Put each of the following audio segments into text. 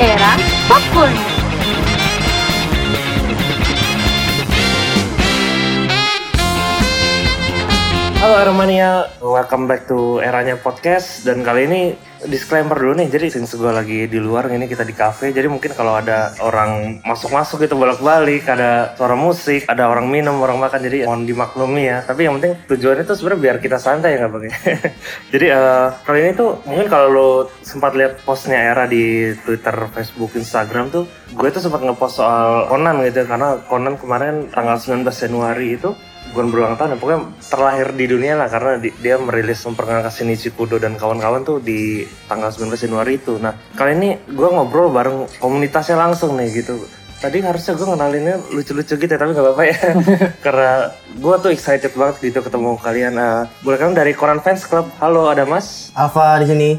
Era Popcorn. Halo Armania, welcome back to eranya podcast dan kali ini disclaimer dulu nih. Jadi since gue lagi di luar ini kita di cafe, jadi mungkin kalau ada orang masuk-masuk gitu bolak-balik, ada suara musik, ada orang minum, orang makan, jadi mohon dimaklumi ya. Tapi yang penting tujuannya tuh sebenarnya biar kita santai ya nggak bang? jadi eh, kali ini tuh mungkin kalau lo sempat lihat postnya era di Twitter, Facebook, Instagram tuh, gue tuh sempat ngepost soal Conan gitu karena Conan kemarin tanggal 19 Januari itu bukan berulang tahun ya, pokoknya terlahir di dunia lah karena di- dia merilis memperkenalkan Shinichi Kudo dan kawan-kawan tuh di tanggal 19 Januari itu. Nah kali ini gue ngobrol bareng komunitasnya langsung nih gitu. Tadi harusnya gue ngenalinnya lucu-lucu gitu ya, tapi gak apa-apa ya. Karena gue tuh excited banget gitu ketemu kalian. Eh, boleh kan dari Koran Fans Club. Halo ada Mas Alfa di sini.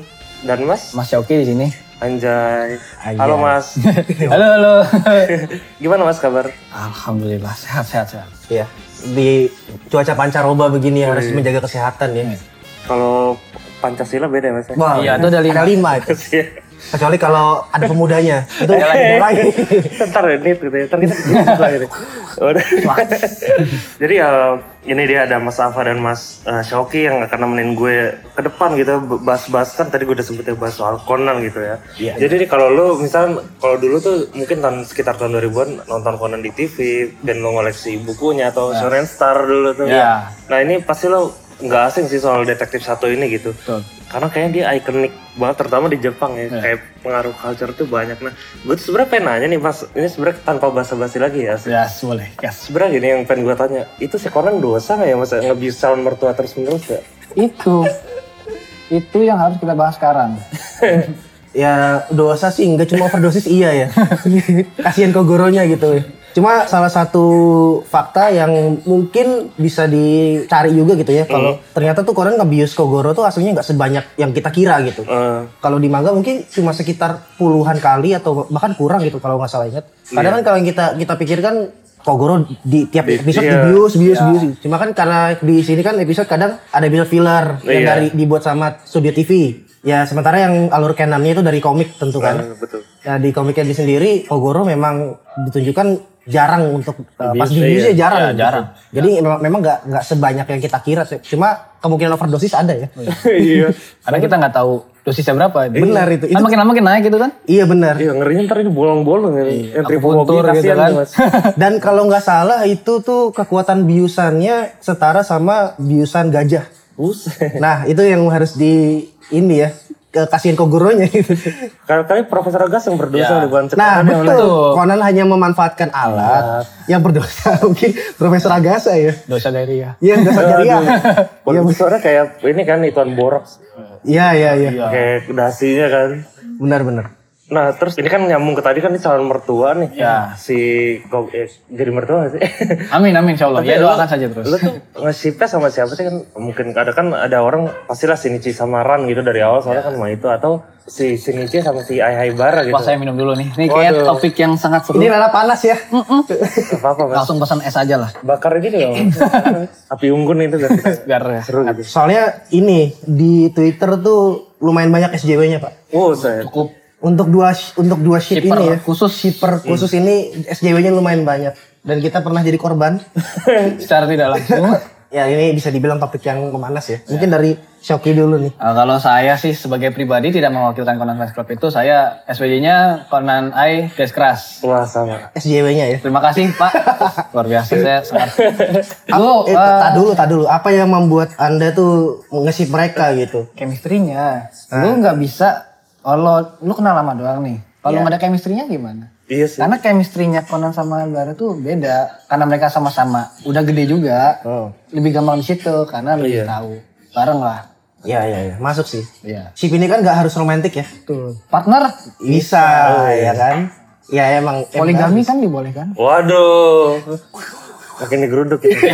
dan Mas. Mas Yoki di sini. Anjay. Anjay. Halo Mas. Halo, halo. Gimana Mas kabar? Alhamdulillah sehat, sehat, sehat. Iya. Di cuaca pancaroba begini yang harus menjaga kesehatan ya. Kalau Pancasila beda Mas? ya? Wah, Iya, itu ada lima. Ada lima itu. Kecuali kalau ada pemudanya. Itu ada lagi. Ntar ya, nit gitu ya. Ntar kita sebelah ini. Udah. Jadi ya ini dia ada Mas Afa dan Mas eh, Shoki yang akan nemenin gue ke depan gitu bahas-bahas kan tadi gue udah sebutnya bahas soal Conan gitu ya. Iya. Jadi nih kalau lu misal kalau dulu tuh mungkin tahun sekitar tahun 2000-an nonton Conan di TV dan lo ngoleksi bukunya atau Shonen Star dulu tuh. Iya. Nah ini pasti lo nggak asing sih soal detektif satu ini gitu. Betul. Karena kayaknya dia ikonik banget terutama di Jepang ya. Kayak pengaruh culture tuh banyak. Nah, gue tuh sebenarnya pengen nanya nih Mas, ini sebenarnya tanpa basa-basi lagi ya. Ya, boleh. Yes. Sebenarnya gini yang pengen gue tanya, itu si Conan dosa nggak ya Mas ngebius calon mertua terus menerus ya? Itu. Itu yang harus kita bahas sekarang. Ya dosa sih enggak cuma overdosis iya ya. Kasihan Kogoronya gitu. Cuma salah satu fakta yang mungkin bisa dicari juga gitu ya. Kalau ternyata tuh Koran ngebius Kogoro tuh aslinya nggak sebanyak yang kita kira gitu. Eh, Kalau di manga mungkin cuma sekitar puluhan kali atau bahkan kurang gitu kalau nggak salah ingat. Kadang kan kalau yang kita kita pikirkan Kogoro di tiap Di- episode iya. dibius, bius, bius. Cuma kan karena di sini kan episode kadang ada episode filler yang Iya. dari dibuat sama studio TV. Ya sementara yang alur canonnya itu dari komik tentu kan. eh, betul. Nah di komiknya di sendiri Kogoro memang ditunjukkan jarang untuk uh, pas Dibius, dibius iya. ya jarang. Ya, gitu. jarang. Jadi memang memang nggak nggak sebanyak yang kita kira. sih. Cuma kemungkinan overdosis ada ya. Iya. Karena kita nggak tahu dosisnya berapa. Benar itu. Kan Itu makin lama makin naik gitu kan. iya benar. Iya ngerinya ntar ini bolong-bolong ya. Yang akupuntur gitu kan. Mas. Dan kalau nggak salah itu tuh kekuatan biusannya setara sama biusan gajah. Nah itu yang harus di ini ya ke kasihin Kogoronya gitu. Kali-kali Profesor Agas yang berdosa Ya. bukan Nah betul. Conan hanya memanfaatkan alat yang berdosa mungkin Profesor Agasa ya. Dosa dari ya. Iya dosa jariah. Profesornya kayak ini kan Ituan Borax. Iya iya iya. Kayak dasinya kan. Benar benar. Nah terus ini kan nyambung ke tadi kan ini calon mertua nih. Ya. Si Kog eh, jadi mertua gak sih? Amin, amin insya Allah. Tapi Ya lu- doakan saja terus. Lu tuh nge-shipnya sama siapa sih kan? Mungkin ada kan ada orang pastilah Shinichi sama Ran gitu dari awal soalnya kan sama itu atau si Shinichi sama si Ai Haibara gitu. Wah saya minum dulu nih. Ini kayak Waduh. topik yang sangat seru. Ini rada panas ya. Gak apa-apa mas. Langsung pesan es aja lah. Bakar ini juga. Api unggun itu kan. Biar ya. Seru gitu. Soalnya ini di Twitter tuh lumayan banyak SJW-nya pak. Oh saya. Cukup Untuk dua untuk dua ship Shipper ini ya. khusus. shipper khusus ini SJW-nya lumayan banyak. Dan kita pernah jadi korban. secara tidak langsung. Ya ini bisa dibilang topik yang memanas ya. Mungkin dari Shoki dulu nih. Uh, kalau saya sih sebagai pribadi tidak mewakilkan Conan Fans Club itu, saya SWJ-nya Conan I Garis Keras. Wah sama. SJW-nya ya. Terima kasih Pak, luar biasa saya sangat. Oh, Lu eh, uh, tak dulu, tak dulu. Apa yang membuat anda tuh nge-ship mereka gitu? chemistry-nya, lu nggak bisa kalau lu kenal lama doang nih. Kalau nggak ada chemistry-nya gimana? Iya sih. Karena chemistry-nya Conan sama Bara tuh beda. Karena mereka sama-sama udah gede juga. Oh. Lebih gampang di situ karena lebih tahu. Bareng lah. Iya, iya, iya. Masuk sih. Iya. Ship ini kan nggak harus romantis ya. Tuh. Partner Bisa, ya kan? Ya emang. emang poligami kan dibolehkan. Waduh. Makin digeruduk gitu.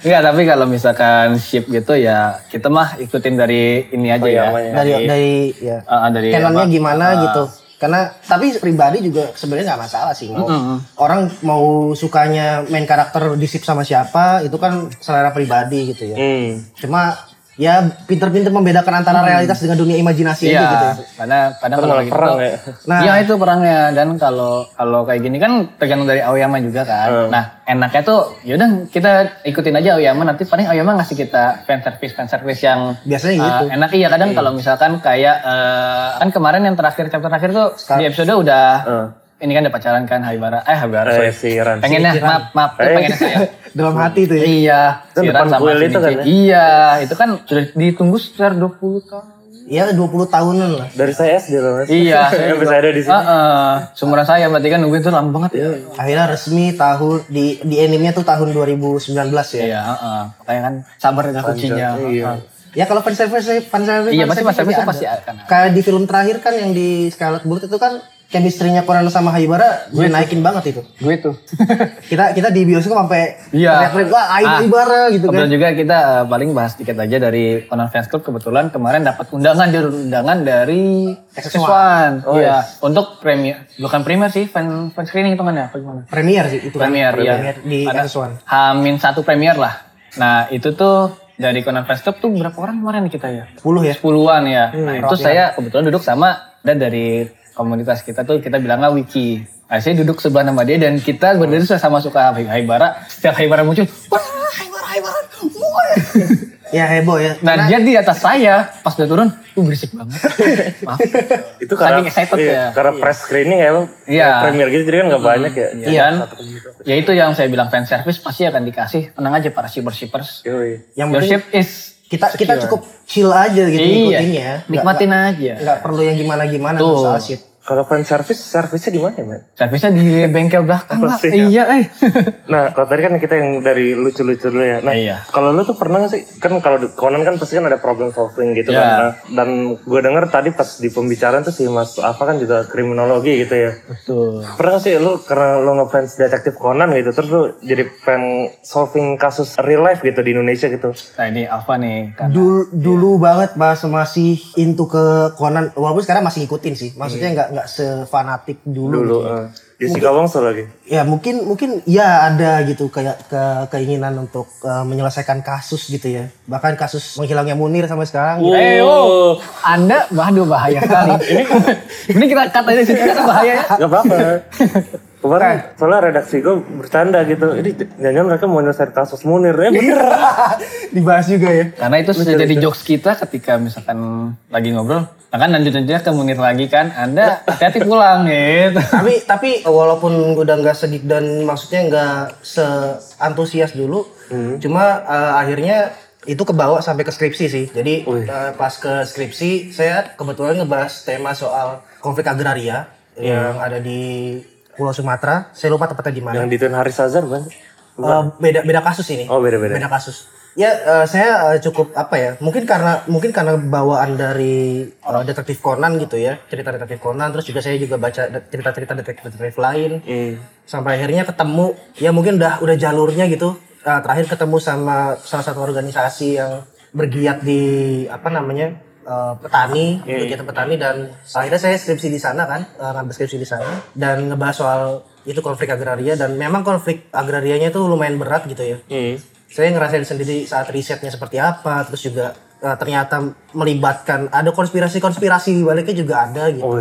Enggak, tapi kalau misalkan ship gitu ya kita mah ikutin dari ini aja ya. Pengalamannya. dari dari ya ah, dari canonnya apa? gimana Ah. gitu karena tapi pribadi juga sebenarnya nggak masalah sih mau Mm-mm. orang mau sukanya main karakter di ship sama siapa itu kan selera pribadi gitu ya Hmm. cuma ya pinter-pinter membedakan antara realitas dengan dunia imajinasi Iya, aja gitu ya. karena kadang kalau malah gitu, perang ya. Nah. Iya itu perangnya dan kalau kalau kayak gini kan tergantung dari Aoyama juga kan. Nah enaknya tuh yaudah kita ikutin aja Aoyama nanti paling Aoyama ngasih kita fan service fan service yang Biasanya uh, gitu. enak iya kadang kalau misalkan kayak uh, kan kemarin yang terakhir chapter terakhir tuh di episode udah ini kan udah pacaran kan Haibara eh Haibara sorry. Eh, si Ran. pengennya maaf maaf Eh. pengennya saya Dalam hati tuh ya. iya Itu Siran depan sama kuil itu kan ya? iya itu kan sudah ditunggu sekitar 20 tahun Iya 20 tahunan lah. Dari saya SD loh. Iya, saya bisa ada di sini. Heeh. Seumuran saya berarti kan nungguin tuh lama banget ya. Akhirnya resmi tahun di di animenya tuh tahun 2019 ya. Iya, heeh. Makanya kan sabar dengan kuncinya. Iya. Ya kalau fan service fan service Iya, pasti fan service ada. pasti akan. Kayak di film terakhir kan yang di Scarlet Bullet itu kan chemistry-nya Conan sama Haibara gue naikin banget itu. Gue tuh. Kita kita di bioskop sampai Iya. teriak-teriak wah Aib Ah, Haibara gitu kan. Kebetulan juga kita eh, paling bahas dikit aja dari Conan Fans Club kebetulan kemarin dapat undangan dari undangan dari XX1. XX1. Iya, untuk premier bukan premier sih, fan fan screening itu kan ya, apa gimana? Premier sih itu kan. Premier, iya. Premier di Ada X1. Hamin satu premier lah. Nah, itu tuh dari Conan Fans Club tuh berapa orang kemarin kita ya? 10 ya. sepuluhan ya. Nah itu saya kebetulan duduk sama dan dari komunitas kita tuh kita bilangnya wiki. Nah, saya duduk sebelah nama dia dan kita berdua tuh sama suka Haibara. Setiap Haibara muncul, wah Haibara Haibara, wah. Ya heboh ya. Nah dia di atas saya, pas udah turun, tuh berisik banget. Maaf. Itu karena Saking excited iya, ya. Karena press screening ya. Iya. Premier gitu jadi kan nggak banyak ya. Iya. Dan ya itu yang saya bilang fan service pasti akan dikasih. Tenang aja para shipper shippers. Yoi. Yang Your ship is kita kita cukup chill aja gitu Iya. ngikutinnya. Nggak- nikmatin aja. nggak perlu yang gimana-gimana Tuh. soal shit. Kalau fan service, service-nya di mana ya, man? Servisnya di bengkel belakang lah. Ya. Iya, eh. Nah, kalau tadi kan kita yang dari lucu-lucu dulu ya. Nah, Iya. kalau lu tuh pernah gak sih? Kan kalau di Conan kan pasti kan ada problem solving gitu Iya. kan. Nah, Dan gue denger tadi pas di pembicaraan tuh si Mas apa kan juga kriminologi gitu ya. Betul. Pernah gak sih lu karena lu ngefans detektif Conan gitu, terus lu jadi fan solving kasus real life gitu di Indonesia gitu? Nah ini Alfa nih. Kan. Dulu, dulu banget pas masih into ke Conan walaupun sekarang masih ngikutin sih maksudnya nggak nggak sefanatik dulu, Dulu, gitu. uh, Jessica Wongso lagi. ya mungkin mungkin ya ada gitu kayak ke keinginan untuk uh, menyelesaikan kasus gitu ya bahkan kasus menghilangnya Munir sampai sekarang gitu. Eh, oh, Anda, waduh bahaya sekali. ini, ini kita kata aja sih, kita bahaya ya. Gak apa-apa. Kemarin soalnya redaksi gue bercanda gitu. Ini jangan mereka mau nyelesain kasus Munir. Eh bener. dibahas juga ya Karena itu sudah jadi jokes kita ketika misalkan lagi ngobrol. Nah kan lanjut-lanjutnya ke Munir lagi kan. Anda hati-hati pulang gitu. tapi tapi walaupun udah nggak sedik dan maksudnya nggak seantusias dulu cuma eh, akhirnya itu kebawa sampai ke skripsi sih jadi eh, pas ke skripsi saya kebetulan ngebahas tema soal konflik agraria yang ada di Pulau Sumatera. Saya lupa tepatnya di mana. Yang di Tun Haris Azhar bukan? Eh, beda beda kasus ini. Oh beda-beda. beda kasus. Ya eh, saya eh, cukup apa ya mungkin karena mungkin karena bawaan dari eh, detektif Conan gitu ya cerita detektif Conan terus juga saya juga baca de- cerita-cerita detektif-detektif lain. Hmm. sampai akhirnya ketemu ya mungkin udah udah jalurnya gitu. Eh, terakhir ketemu sama salah satu organisasi yang bergiat di apa namanya eh, petani kegiatan petani dan akhirnya saya skripsi di sana kan eh, ngambil skripsi di sana dan ngebahas soal itu konflik agraria dan memang konflik agrarianya itu lumayan berat gitu ya. Hmm. saya ngerasain sendiri saat risetnya seperti apa terus juga eh, ternyata melibatkan ada konspirasi-konspirasi baliknya juga ada gitu. Oh,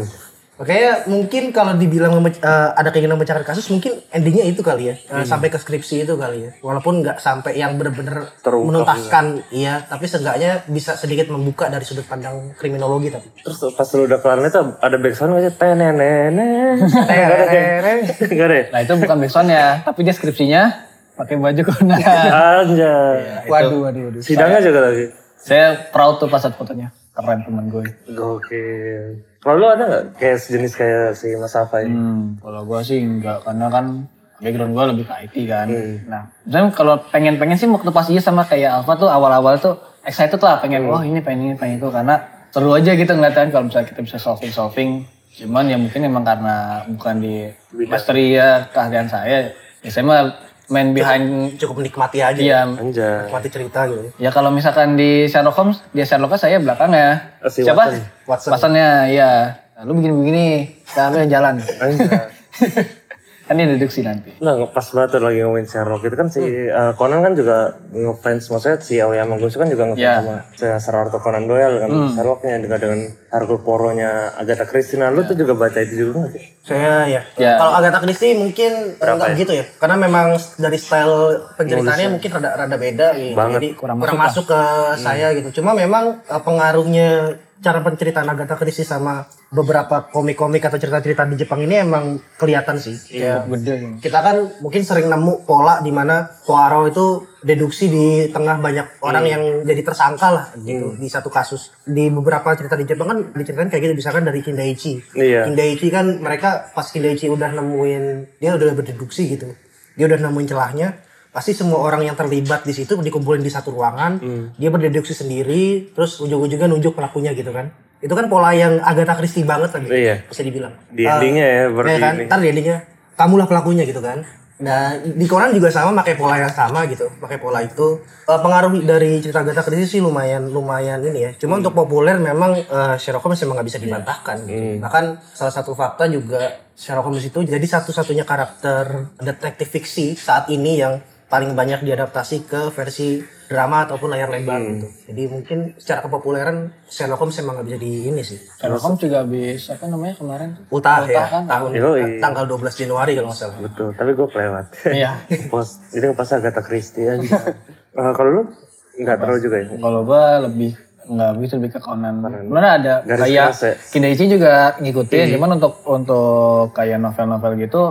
Makanya mungkin kalau dibilang eh, ada keinginan memecahkan kasus mungkin endingnya itu kali ya Eh, sampai ke skripsi itu kali ya walaupun nggak sampai yang Terungkap menuntaskan iya tapi seenggaknya bisa sedikit membuka dari sudut pandang kriminologi tapi Terus pas lu udah kelar itu ada backsound gak sih? Tenenene. Gak ada ya? Nah itu bukan backsoundnya, tapi dia skripsinya pakai baju Conan. Anjay. waduh waduh waduh Sidangnya juga lagi. Saya proud tuh pas liat fotonya. Keren temen gue. Gokil. Kalau lu ada gak kayak sejenis kayak si Mas Safa ini? Hmm, kalau gue sih enggak, karena kan background gue lebih ke IT kan. Nah, misalnya kalau pengen-pengen sih waktu pas iya sama kayak Alfa tuh awal-awal tuh excited lah pengen, wah ini pengen ini pengen itu karena seru aja gitu ngeliatin kalau misalnya kita bisa solving solving. Cuman ya mungkin emang karena bukan di mastery ya keahlian saya, ya saya mah main behind cukup menikmati aja Iya, Anjay. menikmati cerita gitu ya kalau misalkan di Sherlock Holmes, di Sherlock saya belakangnya. Oh, si Siapa? Watson. Watson. Watsonnya, iya. Nah, lu begini-begini, yang jalan. Kan ini deduksi nanti. Nah, pas banget tuh lagi ngomongin Sherlock itu kan si eh, Conan kan juga ngefans maksudnya si Aoyama Gosu kan juga ngefans Ya. sama si Sir Arthur Conan Doyle kan Sherlocknya dengan dengan Hercule Poirot-nya Agatha Christie. Nah, lu tuh juga baca itu juga nggak sih? Saya ya. Ya. Kalau Agatha Christie mungkin enggak begitu ya. Karena memang dari style penceritaannya mungkin rada rada beda gitu. Banget. Jadi kurang, masuk, ke saya gitu. Cuma memang eh, pengaruhnya cara penceritaan Agatha Christie sama beberapa komik-komik atau cerita-cerita di Jepang ini emang kelihatan sih. Ya, Gede. kita kan mungkin sering nemu pola di mana Poirot itu deduksi di tengah banyak orang yang jadi tersangka lah gitu di satu kasus. Di beberapa cerita di Jepang kan diceritain kayak gitu misalkan dari Kindaichi. Iya. Kindaichi kan mereka pas Kindaichi udah nemuin dia udah berdeduksi gitu. Dia udah nemuin celahnya, pasti semua orang yang terlibat di situ dikumpulin di satu ruangan, dia berdeduksi sendiri, terus ujung-ujungnya nunjuk pelakunya gitu kan. Itu kan pola yang Agatha Christie banget lagi. Iya. Bisa dibilang. Di endingnya ya, Ya berarti kan, ini. ntar di endingnya kamulah pelakunya gitu kan. Nah di Conan juga sama pakai pola yang sama gitu, pakai pola itu. Eh, pengaruh dari cerita Agatha Christie sih lumayan lumayan ini ya. Cuma untuk populer memang eh, Sherlock Holmes memang nggak bisa dibantahkan. gitu. Bahkan salah satu fakta juga Sherlock Holmes itu jadi satu-satunya karakter detektif fiksi saat ini yang paling banyak diadaptasi ke versi drama ataupun layar lebar gitu. Jadi mungkin secara kepopuleran Sherlock Holmes emang nggak bisa di ini sih. Sherlock Holmes juga habis apa namanya kemarin tuh? Ultah ya, kan? tahun Yoi. tanggal 12 Januari kalau nggak salah. Betul, tapi gue pelewat. Iya. Pos, jadi pas Agatha Christie aja. Eh, kalau lu nggak terlalu juga ya? Kalau gua lebih nggak begitu lebih ke Conan. Sebenarnya ada Garis kayak ya? Kindaichi juga ngikutin, cuman untuk untuk kayak novel-novel gitu,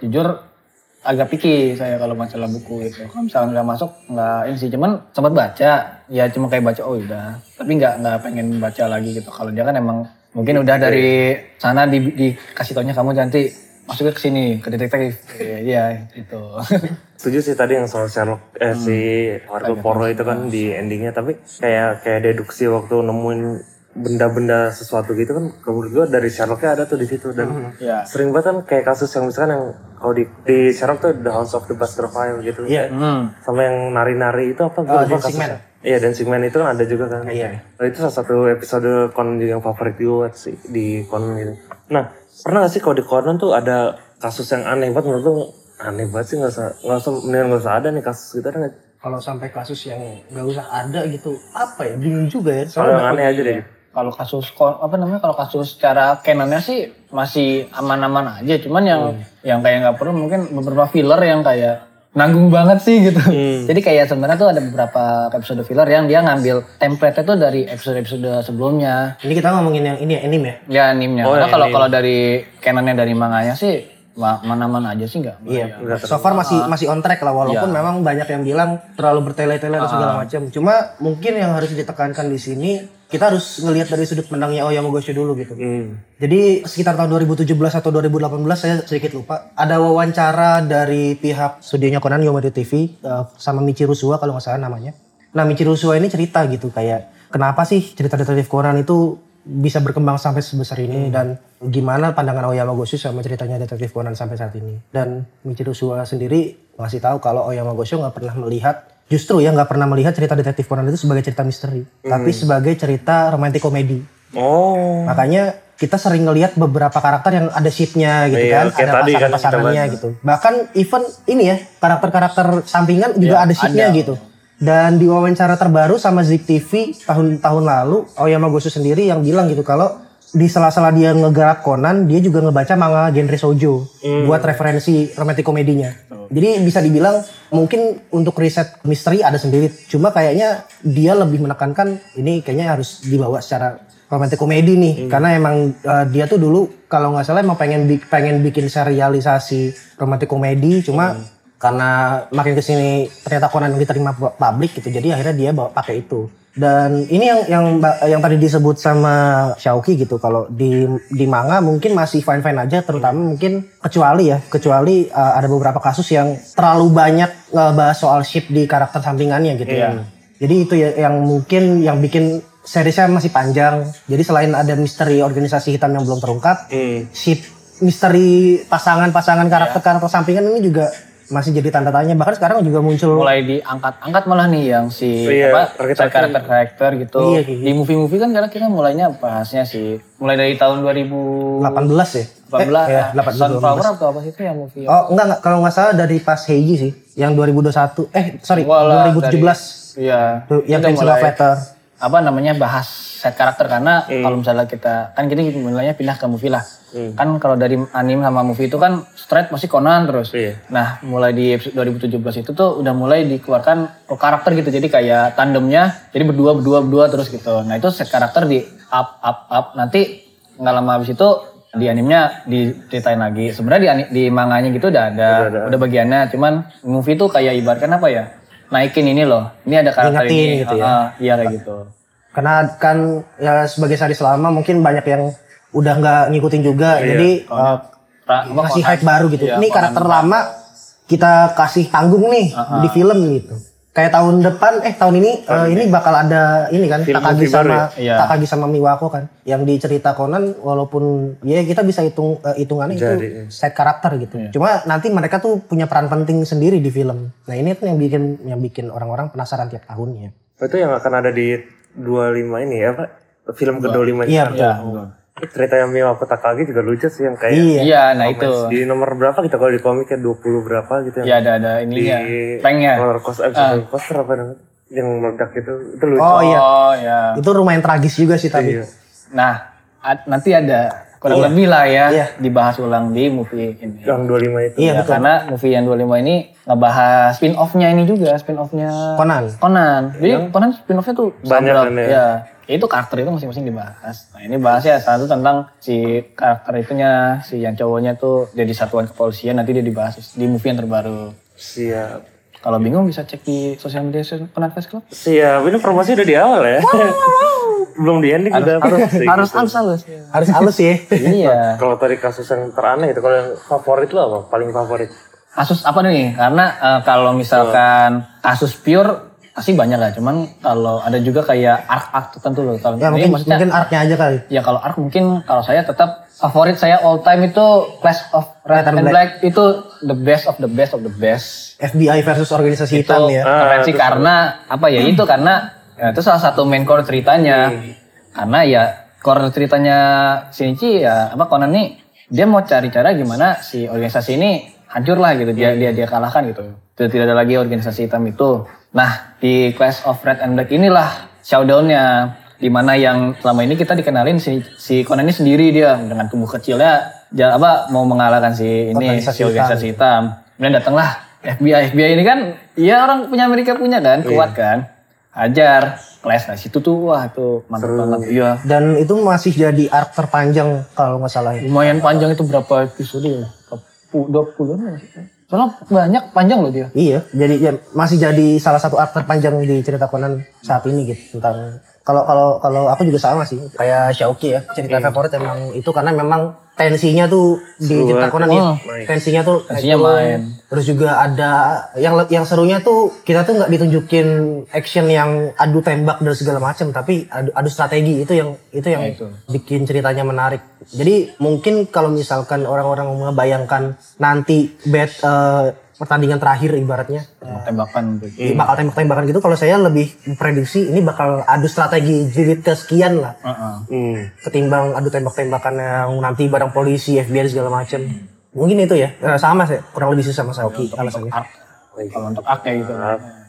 jujur agak picky saya kalau masalah buku gitu. Kalau misalnya nggak masuk nggak ini sih, cuman sempat baca, ya cuma kayak baca oh udah, tapi nggak nggak pengen baca lagi gitu. Kalau dia kan emang mungkin udah dari sana di, dikasih taunya kamu nanti masuknya ke sini ke detektif, Iya, iya gitu. Setuju sih tadi yang soal Sherlock eh, si Hercule Poirot itu kan di endingnya. Tapi kayak kayak deduksi waktu nemuin benda-benda sesuatu gitu kan menurut gue dari Sherlocknya ada tuh di situ. Dan Ya. sering banget kan kayak kasus yang misalkan yang kalau di di Sherlock tuh The House of the Baskerville gitu Iya. Hmm. sama yang nari-nari itu apa gue Oh, lupa Dancing kasusnya. Iya Dancing Man itu kan ada juga kan. Iya. Nah, itu salah satu episode Conan juga yang favorit gue sih di Conan gitu. Nah pernah gak sih kalau di Conan tuh ada kasus yang aneh banget menurut lu aneh banget sih nggak usah nggak usah mendingan nggak usah ada nih kasus gitu ada nggak? Kalau sampai kasus yang nggak usah ada gitu, apa ya? Bingung juga ya. Soalnya yang aneh aja deh. Kalau kasus apa namanya kalau kasus secara canonnya sih masih aman-aman aja, cuman yang yang kayak nggak perlu mungkin beberapa filler yang kayak nanggung banget sih gitu. Jadi kayak sebenarnya tuh ada beberapa episode filler yang dia ngambil template itu dari episode-episode sebelumnya. ini kita ngomongin yang ini ya, anime ya. Ya animnya. Oh, Karena yang kalau anime. kalau dari canonnya dari manganya sih ma- mana-mana aja sih nggak. Iya. So far masih masih on track lah walaupun memang banyak yang bilang terlalu bertele-tele dan segala macam. Cuma mungkin yang harus ditekankan di sini kita harus ngelihat dari sudut pandangnya Oyama Gosho dulu gitu. Hmm. Jadi sekitar tahun 2017 atau 2018 saya sedikit lupa. Ada wawancara dari pihak studionya Conan Yomiuri TV eh, sama Michiru Suwa kalau nggak salah namanya. Nah Michiru Suwa ini cerita gitu kayak kenapa sih cerita detektif Conan itu bisa berkembang sampai sebesar ini dan gimana pandangan Oyama Gosho sama ceritanya detektif Conan sampai saat ini. Dan Michiru Suwa sendiri ngasih tahu kalau Oyama Gosho nggak pernah melihat justru ya nggak pernah melihat cerita detektif Conan itu sebagai cerita misteri, tapi sebagai cerita romantic komedi. Oh. Makanya kita sering ngelihat beberapa karakter yang ada shipnya gitu Iya, kan, ada kan pasangan-pasangannya bahas. gitu. Bahkan even ini ya karakter-karakter sampingan juga Iya, ada shipnya gitu. Dan di wawancara terbaru sama Zik TV tahun-tahun lalu, Oyama Gosu sendiri yang bilang gitu kalau di sela-sela dia ngegarap Conan, dia juga ngebaca manga genre shoujo Hmm. buat referensi romantic komedinya. Jadi bisa dibilang mungkin untuk riset misteri ada sendiri, cuma kayaknya dia lebih menekankan ini kayaknya harus dibawa secara romantic komedi nih, karena emang uh, dia tuh dulu kalau nggak salah emang pengen bi- pengen bikin serialisasi romantic komedi, cuma karena makin ke sini ternyata Conan diterima pu- publik gitu, jadi akhirnya dia bawa pakai itu. Dan ini yang yang yang tadi disebut sama Xiaoki gitu, kalau di di manga mungkin masih fine fine aja, terutama mungkin kecuali ya, kecuali uh, ada beberapa kasus yang terlalu banyak ngebahas soal ship di karakter sampingannya gitu ya. Jadi itu ya yang mungkin yang bikin seriesnya masih panjang. Jadi selain ada misteri organisasi hitam yang belum terungkap, Hmm. ship misteri pasangan-pasangan karakter-karakter sampingan ini juga masih jadi tanda tanya. Bahkan sekarang juga muncul mulai diangkat-angkat malah nih yang si Iya, apa karakter-karakter gitu. Iya, kayak Di movie-movie kan karena kita mulainya bahasnya sih mulai dari tahun 2018 18 ya. 18 Eh, iya, 18, Sunflower atau apa sih itu yang movie Oh enggak enggak kalau nggak salah dari pas Heiji sih, yang 2021. Eh sorry, Walah, 2017. Iya. Tuh, yang Pencil mulai- Letter. apa namanya bahas set karakter karena kalau misalnya kita kan kita mulainya pindah ke movie lah kan kalau dari anime sama movie itu kan straight masih Conan terus. Iya. nah mulai di episode 2017 itu tuh udah mulai dikeluarkan karakter gitu. Jadi kayak tandemnya jadi berdua berdua berdua terus gitu. Nah itu set karakter di up up up. Nanti nggak lama habis itu di animenya diceritain lagi. Sebenarnya di di manganya gitu udah ada. udah, bagiannya. Cuman movie tuh kayak ibaratkan apa ya? Naikin ini loh. Ini ada karakter Ngingetin ini. gitu ya. Ah, iya kayak gitu. Karena kan ya sebagai sari selama mungkin banyak yang udah nggak ngikutin juga, jadi uh, Ra- apa, kasih hype baru gitu. Iya, Ini karakter lama kita kasih tanggung nih di film gitu. Kayak tahun depan, eh tahun ini eh, ini bakal ada ini kan Film Takagi sama ya? Iya. Takagi sama Miwako kan, yang dicerita Conan walaupun ya kita bisa hitung eh, hitungannya Jadi, itu set karakter gitu. Cuma nanti mereka tuh punya peran penting sendiri di film. Nah ini tuh yang bikin yang bikin orang-orang penasaran tiap tahunnya. Itu yang akan ada di 25 ini ya Pak? Film ke 25 Iya betul. Cerita yang Miwako Takagi juga lucu sih yang kayak Iya. Iya, nah itu. di nomor berapa kita kalau di komiknya 20 berapa gitu yang Ya ada ada di ininya. Pranknya. roller coaster, eh, roller coaster apa namanya? yang meledak itu itu lucu. Oh iya, Oh ya. itu lumayan tragis juga sih tapi. Iya. Nah, ad- nanti ada kurang lebih lah ya Iya. dibahas ulang di movie ini. Yang 25 itu. Iya Ya, betul. karena movie yang 25 ini ngebahas spin off-nya ini juga, spin off-nya Conan. Conan. Jadi Conan spin off-nya tuh Banyak kan ya? ya. Itu karakter itu masing-masing dibahas. Nah, ini bahasnya satu tentang si karakter itunya, si yang cowoknya tuh jadi satuan kepolisian nanti dia dibahas di movie yang terbaru. Siap. Kalau bingung bisa cek di sosial media Conan Fest Club. Siap. Ini promosi udah di awal ya. Belum di ending udah harus harus gitu. harus harus. Harus halus ya. iya. Kalau tadi kasus yang teraneh itu kalau yang favorit lu apa? Paling favorit? Kasus apa nih? Karena eh, kalau misalkan kasus pure pasti banyak lah. Cuman kalau ada juga kayak arc-arc tertentu loh. Kalau Ya ini mungkin maksudnya mungkin artnya aja kali. ya kalau arc mungkin kalau saya tetap favorit saya all time itu Clash of Red Red and and Black. itu the best of the best of the best. FBI versus organisasi Itu hitam ya. keren sih karena apa ya itu karena ya, itu salah satu main core ceritanya. Karena ya core ceritanya Shinichi ya apa Conan nih dia mau cari cara gimana si organisasi ini hancur lah gitu dia dia dia kalahkan gitu. Tidak tidak ada lagi organisasi hitam itu. Nah di Clash of Red and Black inilah showdownnya di mana yang selama ini kita dikenalin si si Conan ini sendiri dia dengan tubuh kecilnya ja- apa mau mengalahkan si ini Organisasi si organisasi hitam. Kemudian datanglah FBI FBI ini kan ya orang punya Amerika punya kan kuat kan. Ajar kelas nah situ tuh wah tuh mantap banget iya. Dan itu masih jadi arc terpanjang kalau nggak salah ya. lumayan panjang itu berapa episode ya? Dua puluh soalnya banyak panjang loh dia. Iya, jadi ya, masih jadi salah satu arc terpanjang di cerita Conan saat ini gitu tentang kalau kalau kalau aku juga sama sih kayak Shauki ya cerita favorit emang itu karena memang tensinya tuh di cerita Conan ya Oh. tensinya tuh Tensinya turun. main. terus juga ada yang yang serunya tuh kita tuh nggak ditunjukin action yang adu tembak dan segala macam tapi adu, adu strategi itu yang itu yang itu. bikin ceritanya menarik jadi mungkin kalau misalkan orang-orang membayangkan nanti bet eh, pertandingan terakhir ibaratnya. Tembakan tuh Iya, bakal tembak-tembakan gitu. Kalau saya lebih prediksi ini bakal adu strategi jilid kesekian lah. Heeh. Hmm. ketimbang adu tembak-tembakan yang nanti bareng polisi FBI segala macam mungkin itu ya. Eh, sama sih. Kurang lebih sih sama Saoki alasannya. Arc kalau untuk kayak gitu.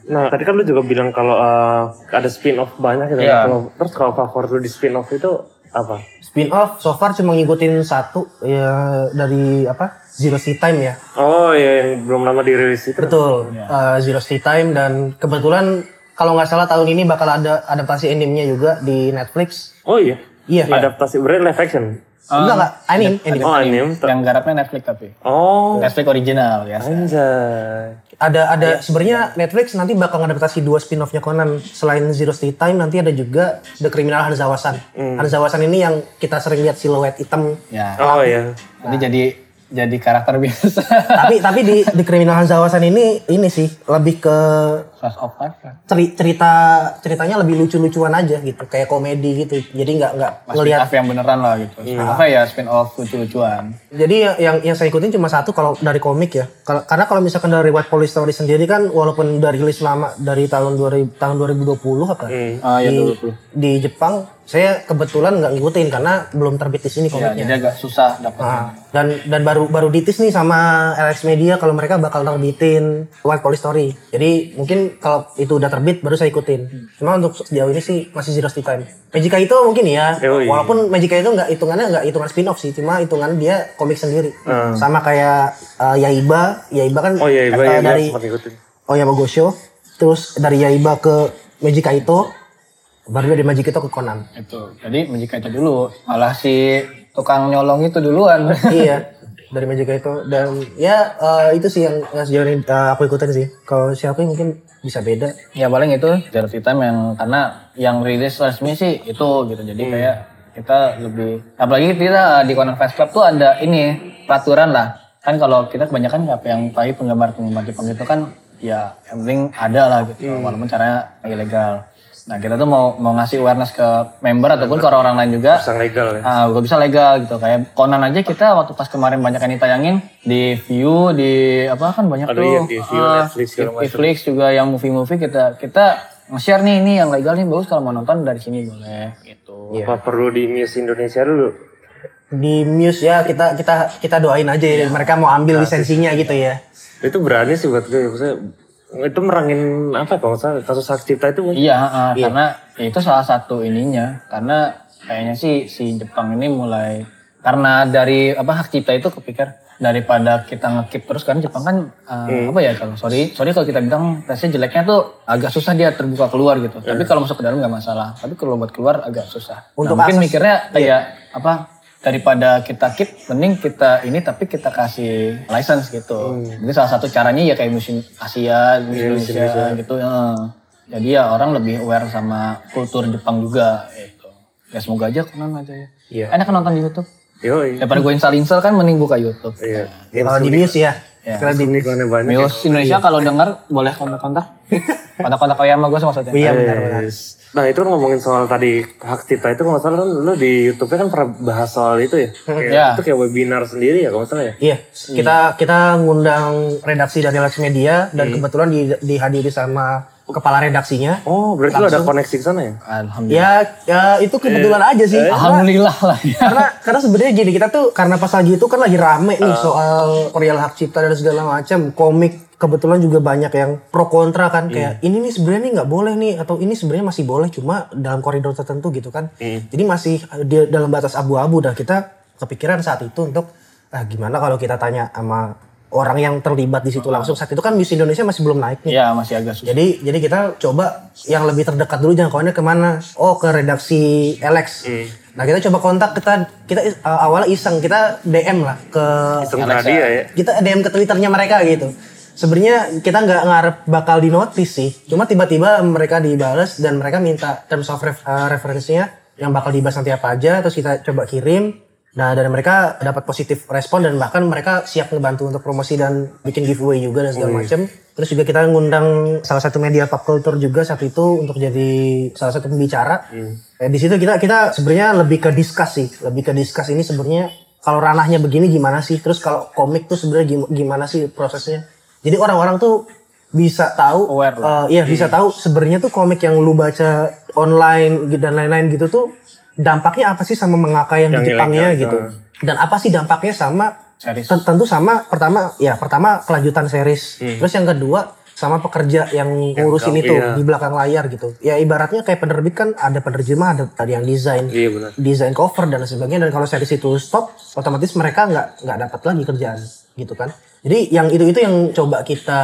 Nah, tadi kan lu juga bilang kalau eh, ada spin off banyak gitu. Iya. Kalau terus kalau favorit lu di spin off itu apa? Spin off so far cuma ngikutin satu ya dari apa Zero Sea Time ya Oh iya yang belum lama dirilis itu. betul Eh, Zero Sea Time dan kebetulan kalau nggak salah tahun ini bakal ada adaptasi animenya juga di Netflix Oh iya. iya Adaptasi berarti live action. enggak enggak anime anime Oh anime. yang garapnya Netflix tapi Oh. Netflix original ya Anjay. Ada ada sebenarnya Netflix nanti bakal ngadaptasi dua spin-off-nya Conan. Selain Zero Sea Time nanti ada juga The Criminal Hanzawasan. Hanzawasan ini yang kita sering lihat siluet hitam. Ya. Oh iya. jadi jadi jadi karakter biasa. Tapi tapi di The Criminal Hanzawasan ini ini sih lebih ke of kan? ceri- cerita ceritanya lebih lucu-lucuan aja gitu kayak komedi gitu. Jadi nggak nggak ngelihat yang beneran lah gitu. Apa ya spin off lucu-lucuan. Jadi yang, yang yang saya ikutin cuma satu kalau dari komik ya. Karena kalau misalkan dari White Police Story sendiri kan walaupun udah rilis lama dari tahun 2000 tahun 2020 apa? Ah ya di, di Jepang Saya kebetulan nggak ngikutin karena belum terbit di sini Ya, komiknya. jadi agak susah dapat. Nah, dan dan baru baru ditis nih sama LX Media kalau mereka bakal terbitin White Police Story. Jadi mungkin kalau itu udah terbit baru saya ikutin. Cuma untuk sejauh ini sih masih Zero Time. Magica itu mungkin ya, Yoi. walaupun Magica itu nggak hitungannya nggak hitungan spin off sih, cuma hitungan dia komik sendiri. Sama kayak uh, Yaiba, Yaiba kan Oh iya, gue uh, ya, dari sempat ngikutin. Oyama Gosho, terus dari Yaiba ke Magica itu, baru dari Magica itu ke Conan. Itu. Jadi Magica itu dulu. Malah si tukang nyolong itu duluan. iya dari Magica itu dan ya eh, itu sih yang, yang sejauh ini eh, aku ikutin sih kalau siapa mungkin bisa beda ya paling itu Zero Time yang karena yang rilis resmi sih itu gitu. Jadi kayak kita lebih apalagi kita di Conan Fans Club tuh ada ini peraturan lah. Kan kalau kita kebanyakan apa yang tahu penggemar-penggemar Jepang itu kan ya yang penting ada lah gitu walaupun caranya ilegal. Nah kita tuh mau mau ngasih awareness ke member ataupun ke orang-orang lain juga Sang legal ya. Ah, gak bisa legal gitu. Kayak Conan aja kita waktu pas kemarin banyak yang ditayangin di View, di apa kan banyak Ada tuh. iya, di View, Ah, Netflix, Netflix juga yang movie-movie kita kita nge-share nih ini yang legal nih bagus kalau mau nonton dari sini boleh gitu. Iya. Apa perlu di Muse Indonesia dulu? di Muse ya kita kita kita doain aja ya mereka mau ambil lisensinya gitu ya Itu berani sih buat gue. Maksudnya, itu merangin apa kalau salah kasus hak cipta itu? Iya, ah, karena ya itu salah satu ininya. Karena kayaknya sih si Jepang ini mulai karena dari apa hak cipta itu kepikir daripada kita ngekip terus kan Jepang kan ah, apa ya kalau sorry sorry kalau kita bilang tesnya jeleknya tuh agak susah dia terbuka keluar gitu. Tapi kalau masuk ke dalam nggak masalah. Tapi kalau buat keluar agak susah. Nah, Untuk mungkin akses- mikirnya kayak apa daripada kita keep mending kita ini tapi kita kasih license gitu. Jadi salah satu caranya ya kayak musim Asia, musim Indonesia gitu. ya. Jadi ya orang lebih aware sama kultur Jepang juga gitu. Ya semoga aja Conan aja ya. Iya. Enak kan nonton di YouTube. Yoi. Daripada gue install-install kan mending buka YouTube. Iya. kalau di Muse ya Ya. kalau di Ini kan banyak. Mios Indonesia kalau denger boleh kontak-kontak. Kontak-kontak kayak sama gue maksudnya. iya benar benar Yes. Nah itu kan ngomongin soal tadi hak cipta itu kalau salah kan lu di YouTube-nya kan pernah bahas soal itu ya. Kayak, Ya. Itu kayak webinar sendiri ya kalau salah ya. Iya, kita kita ngundang redaksi dari Lex Media dan kebetulan di, dihadiri sama kepala redaksinya. Oh berarti lu ada koneksi ke sana ya? Alhamdulillah. Ya, ya itu kebetulan aja sih. Karena, Alhamdulillah lah ya. karena karena sebenarnya gini kita tuh karena pas lagi itu kan lagi rame nih soal perihal hak cipta dan segala macam komik kebetulan juga banyak yang pro kontra kan kayak ini nih sebenarnya nih nggak boleh nih atau ini sebenarnya masih boleh cuma dalam koridor tertentu gitu kan jadi masih di dalam batas abu-abu dan kita kepikiran saat itu untuk ah gimana kalau kita tanya sama orang yang terlibat di situ langsung saat itu kan Miss Indonesia masih belum naik nih Ya masih agak susah. jadi jadi kita coba yang lebih terdekat dulu jangkauannya ke mana? Oh ke redaksi Alex. Nah kita coba kontak kita kita uh, awalnya iseng kita DM lah ke Iseng ya. kita DM ke twitternya mereka gitu. Sebenarnya kita nggak ngarep bakal di notice sih. Cuma tiba-tiba mereka dibales dan mereka minta terms of ref, uh, reference-nya yang bakal dibahas nanti apa aja. Terus kita coba kirim. Nah dan mereka dapat positif respon dan bahkan mereka siap ngebantu untuk promosi dan bikin giveaway juga dan segala macam. Terus juga kita ngundang salah satu media pop culture juga saat itu untuk jadi salah satu pembicara. Eh, di situ kita kita sebenarnya lebih ke discuss sih, lebih ke discuss ini sebenarnya kalau ranahnya begini gimana sih? Terus kalau komik tuh sebenarnya gim- gimana sih prosesnya? Jadi orang-orang tuh bisa tahu, Aware lah. eh, iya bisa tahu sebenarnya tuh komik yang lu baca online dan lain-lain gitu tuh dampaknya apa sih sama mengakai yang, Yang di Jepangnya ilegal, gitu? Dan apa sih dampaknya sama Series. Ten- tentu sama pertama ya pertama kelanjutan series terus yang kedua sama pekerja yang ngurusin Hmm. itu iya. di belakang layar gitu ya ibaratnya kayak penerbit kan ada penerjemah ada tadi yang desain Iya benar. desain cover dan lain sebagainya dan kalau series itu stop otomatis mereka nggak nggak dapat lagi kerjaan gitu kan. Jadi yang itu itu yang coba kita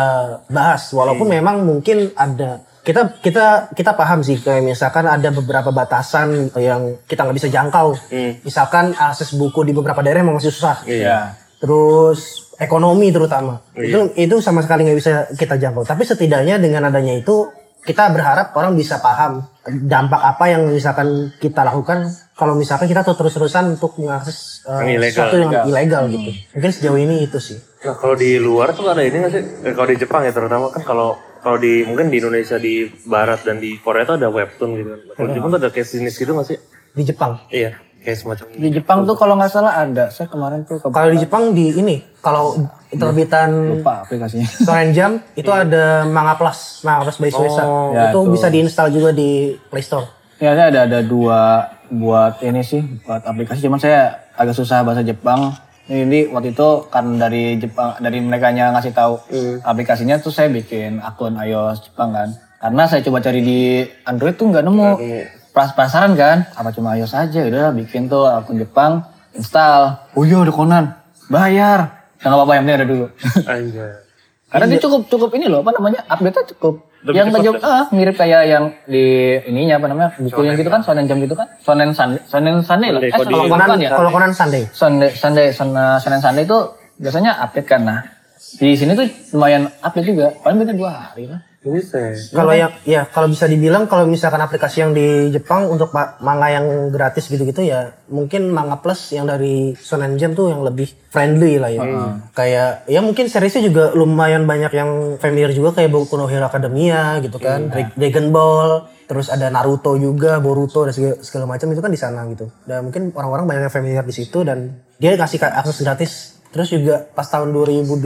bahas. Walaupun Hmm. memang mungkin ada kita kita kita paham sih kayak misalkan ada beberapa batasan yang kita nggak bisa jangkau. Hmm. misalkan akses buku di beberapa daerah memang masih susah. Iya. terus ekonomi terutama. Itu itu sama sekali nggak bisa kita jangkau. Tapi setidaknya dengan adanya itu kita berharap orang bisa paham dampak apa yang misalkan kita lakukan kalau misalkan kita tuh terus-terusan untuk mengakses uh, Yang ilegal. sesuatu yang ilegal gitu mungkin sejauh ini itu sih Nah kalau di luar tuh ada ini nggak sih? Eh, kalau di Jepang ya terutama kan kalau kalau di mungkin di Indonesia di Barat dan di Korea tuh ada webtoon gitu kan. Kalau di Jepang tuh ada kayak jenis gitu nggak sih? di Jepang Iya, kayak semacam. Di Jepang tuh kalau nggak salah ada. Saya kemarin tuh kalau di Jepang di ini kalau terbitan lupa aplikasinya. Shonen Jump itu ada Manga Plus Manga Plus by Suesa Oh, ya, itu itu. bisa diinstal juga di Play Store Ya saya ada ada dua buat ini sih buat aplikasi cuman saya agak susah bahasa Jepang. Ini waktu itu kan dari Jepang dari mereka ngasih tahu aplikasinya tuh saya bikin akun iOS Jepang kan. Karena saya coba cari di Android tuh nggak nemu. Peras- Penasaran kan? Apa cuma iOS aja? Udah bikin tuh akun Jepang, install. Oh iya ada Conan, bayar. Nggak apa-apa yang penting ada dulu. Anjay. Karena dia cukup cukup ini loh apa namanya update-nya cukup. Lebih yang cepat jauh- ah, mirip kayak yang di ininya apa namanya bukunya gitu kan Shonen Jump gitu kan Shonen Sunday Shonen Sunday lah eh Sunday, Shonen Kalau Conan, ya kalau Conan Sunday. Sunday Sunday Shonen Shonen Sunday itu biasanya update kan nah di sini tuh lumayan update juga paling beda dua hari lah Bisa. Kalau yang ya kalau bisa dibilang kalau misalkan aplikasi yang di Jepang untuk ma- manga yang gratis gitu-gitu ya mungkin manga plus yang dari Shonen Jump tuh yang lebih friendly lah ya. Kayak ya mungkin seriesnya juga lumayan banyak yang familiar juga kayak Boku no Hero Academia gitu kan, Dra- Dragon Ball, terus ada Naruto juga, Boruto dan segala, segala macam itu kan di sana gitu. Dan mungkin orang-orang banyak yang familiar di situ dan dia kasih ka- akses gratis. Terus juga pas tahun 2021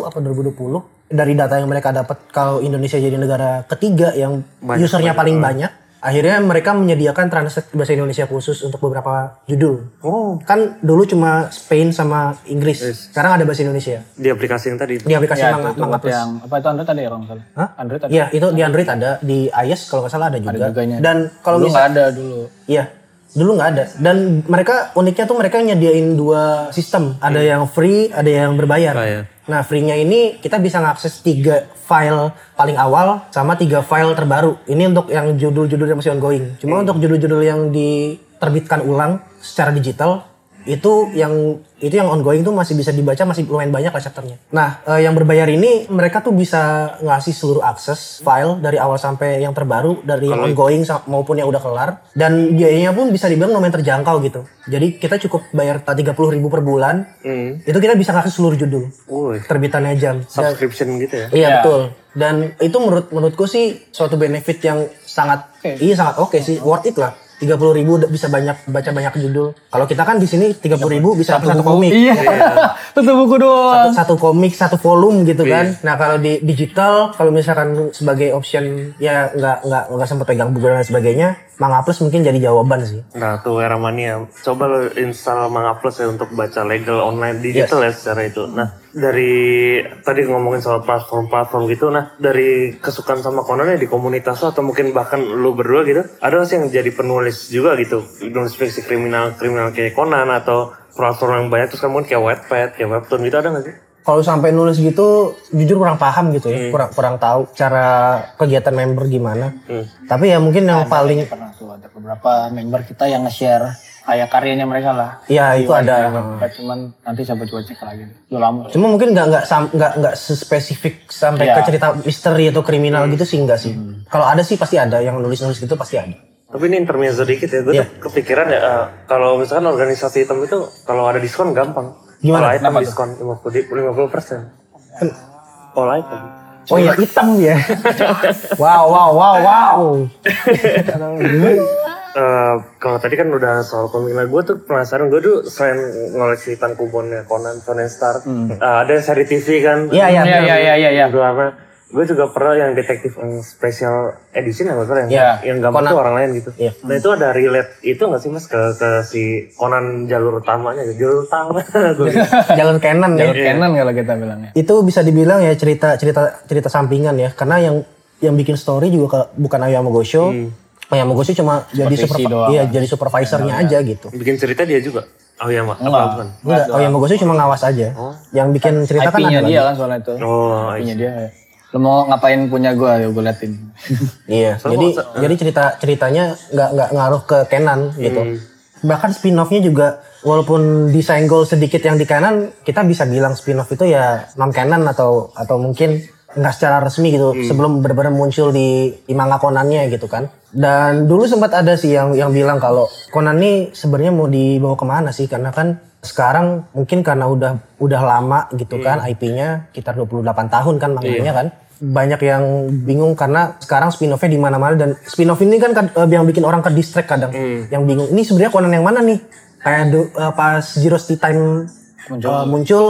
apa 2020 dari data yang mereka dapat kalau Indonesia jadi negara ketiga yang usernya paling banyak, akhirnya mereka menyediakan translate bahasa Indonesia khusus untuk beberapa judul. Oh, Kan dulu cuma Spain sama Inggris, sekarang ada bahasa Indonesia di aplikasi yang tadi. di aplikasi ya Manga, itu, Manga Plus. yang apa itu Android ada ya kalau nggak salah Hah? Android ada Iya, itu di Android ada, di iOS kalau nggak salah ada juga. juganya. Dan kalau dulu nggak ada dulu Iya, dulu nggak ada. Dan mereka uniknya tuh mereka nyediain dua sistem. Ada yang free, ada yang berbayar. Bayar. Nah, free-nya ini kita bisa ngakses tiga file paling awal sama tiga file terbaru. Ini untuk yang judul-judul yang masih ongoing. Cuma untuk judul-judul yang diterbitkan ulang secara digital itu yang itu yang ongoing tuh masih bisa dibaca masih lumayan banyak lah chapternya. Nah, eh, yang berbayar ini mereka tuh bisa ngasih seluruh akses file dari awal sampai yang terbaru dari yang ongoing sa- maupun yang udah kelar dan biayanya pun bisa dibilang lumayan terjangkau gitu. Jadi kita cukup bayar 30.000 ribu per bulan. Hmm. Itu kita bisa ngakses seluruh judul Woi, terbitannya jam. Dan- subscription gitu ya. Iya Ya. betul. Dan itu menurut menurutku sih suatu benefit yang sangat iya sangat oke sih worth it lah. 30.000 ribu bisa banyak baca banyak judul. Kalau kita kan di sini 30.000 ribu bisa satu, satu komik. iya satu buku doang Satu, satu komik, satu volume gitu kan. Nah kalau di digital, kalau misalkan sebagai option ya nggak nggak nggak sempat pegang buku dan sebagainya, Manga Plus mungkin jadi jawaban sih. Nah tuh era mania. Coba lo install Manga Plus ya untuk baca legal online digital ya secara itu. Nah dari tadi ngomongin soal platform-platform gitu. Nah dari kesukaan sama Conan ya di komunitas lo atau mungkin bahkan lu berdua gitu. Ada sih yang jadi penulis juga gitu. Penulis fiksi kriminal kriminal kayak Conan atau platform yang banyak terus kemudian kayak Wattpad, kayak Webtoon gitu ada nggak sih? Kalau sampai nulis gitu, jujur kurang paham gitu ya, kurang kurang tahu cara kegiatan member gimana. Hmm. Tapi ya mungkin yang paling, pernah tuh ada beberapa member kita yang nge-share kayak karyanya mereka lah ya itu ada. Kayak cuman nanti coba coba cek lagi udah lama Cuma mungkin nggak nggak nggak nggak spesifik sampai Iya. ke cerita misteri atau kriminal gitu sih enggak sih. Kalau ada sih pasti ada yang nulis-nulis gitu pasti ada. Tapi ini intermezzo dikit ya, gue Iya. tuh kepikiran ya, eh, kalau misalkan organisasi hitam itu kalau ada diskon gampang. Gimana? All item diskon 50 persen. Item. Oh iya hitam ya. wow wow wow wow. Eh, kalau tadi kan udah soal komik, nah gue tuh penasaran, gue tuh selain ngoleksi tankubonnya Conan, Shonen Star, eh, ada seri TV kan, Iya iya. iya iya iya iya ya. Karena gue juga pernah yang detektif yang special edition ya maksudnya yang, Iya. yang gambar tuh orang lain gitu. Iya. Nah itu ada relate itu nggak sih mas ke ke si Conan jalur utamanya, jalur utama. Jalur canon ya. jalur canon kalau kita bilangnya Itu bisa dibilang ya cerita cerita cerita sampingan ya karena yang yang bikin story juga ke- bukan Ayamo Gosho. Ayamo Gosho cuma jadi Supervisi super, doang. iya jadi supervisornya aja gitu. Bikin cerita dia juga. Oh iya mak. Enggak. Apa bukan? Enggak, Ayamo Gosho cuma ngawas aja. Yang bikin cerita kan IP-nya ada dia lagi. kan soalnya itu Oh, IP-nya dia ya. Lo mau ngapain punya gua? Ya gue liatin. Iya, jadi jadi cerita ceritanya nggak nggak ngaruh ke Canon gitu. Bahkan spin-off-nya juga walaupun disenggol sedikit yang di Canon, kita bisa bilang spin-off itu ya non Canon atau atau mungkin nggak secara resmi gitu sebelum benar-benar muncul di, di manga Conan-nya gitu kan. Dan dulu sempat ada sih yang yang bilang kalau Conan ini sebenarnya mau dibawa ke mana sih? Karena kan sekarang mungkin karena udah udah lama gitu kan IP-nya sekitar 28 tahun kan manganya kan. Banyak yang bingung karena sekarang spin-off-nya di mana-mana dan spin-off ini kan eh, yang bikin orang ke distract kadang. Yang bingung, ini sebenarnya Conan yang mana nih? Kayak eh, pas Zero Time muncul, muncul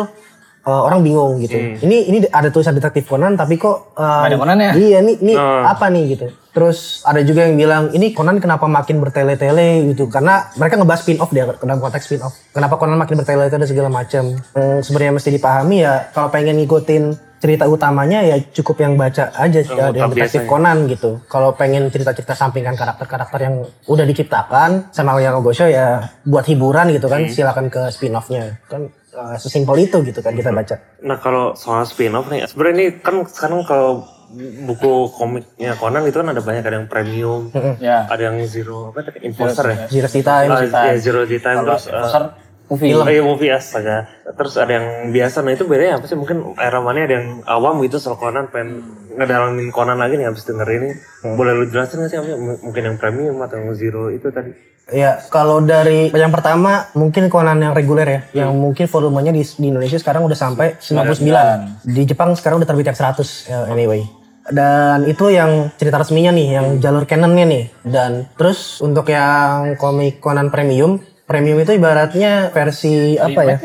eh, orang bingung gitu. Ini ini ada tulisan detektif Conan tapi kok eh, Nggak ada Conan-nya? Iya, nih ini Oh. apa nih gitu. Terus ada juga yang bilang ini Conan kenapa makin bertele-tele gitu karena mereka ngebahas spin off dia dalam konteks spin off. Kenapa Conan makin bertele-tele segala macam. Hmm, sebenarnya mesti dipahami ya kalau pengen ngikutin cerita utamanya ya cukup yang baca aja ya, yang detektif biasanya. Conan gitu. Kalau pengen cerita-cerita sampingan karakter-karakter yang udah diciptakan sama yang Gosho ya buat hiburan gitu kan silakan ke spin off-nya. Kan eh, sesimpel itu gitu kan kita baca. Nah kalau soal spin-off nih, sebenarnya ini kan sekarang kalau buku komiknya Conan itu kan ada banyak ada yang premium, Ya. ada yang zero apa tadi imposter ya, Zero Time, Ah, ya zero time. Terus Poster movie. Oh iya movie astaga. Terus ada yang biasa, nah itu bedanya apa sih? Mungkin era mana ada yang awam gitu soal Conan, pengen ngedalamin Conan lagi nih habis denger ini. Boleh lu jelasin nggak sih apa? Mungkin yang premium atau yang zero itu tadi? Ya, kalau dari yang pertama mungkin Conan yang reguler ya, yang mungkin volumenya di, di Indonesia sekarang udah sampai 99. Di Jepang sekarang udah terbit yang 100 ya, anyway. Dan itu yang cerita resminya nih, yang jalur canonnya nih. Dan terus untuk yang komik Conan premium, premium itu ibaratnya versi apa ya?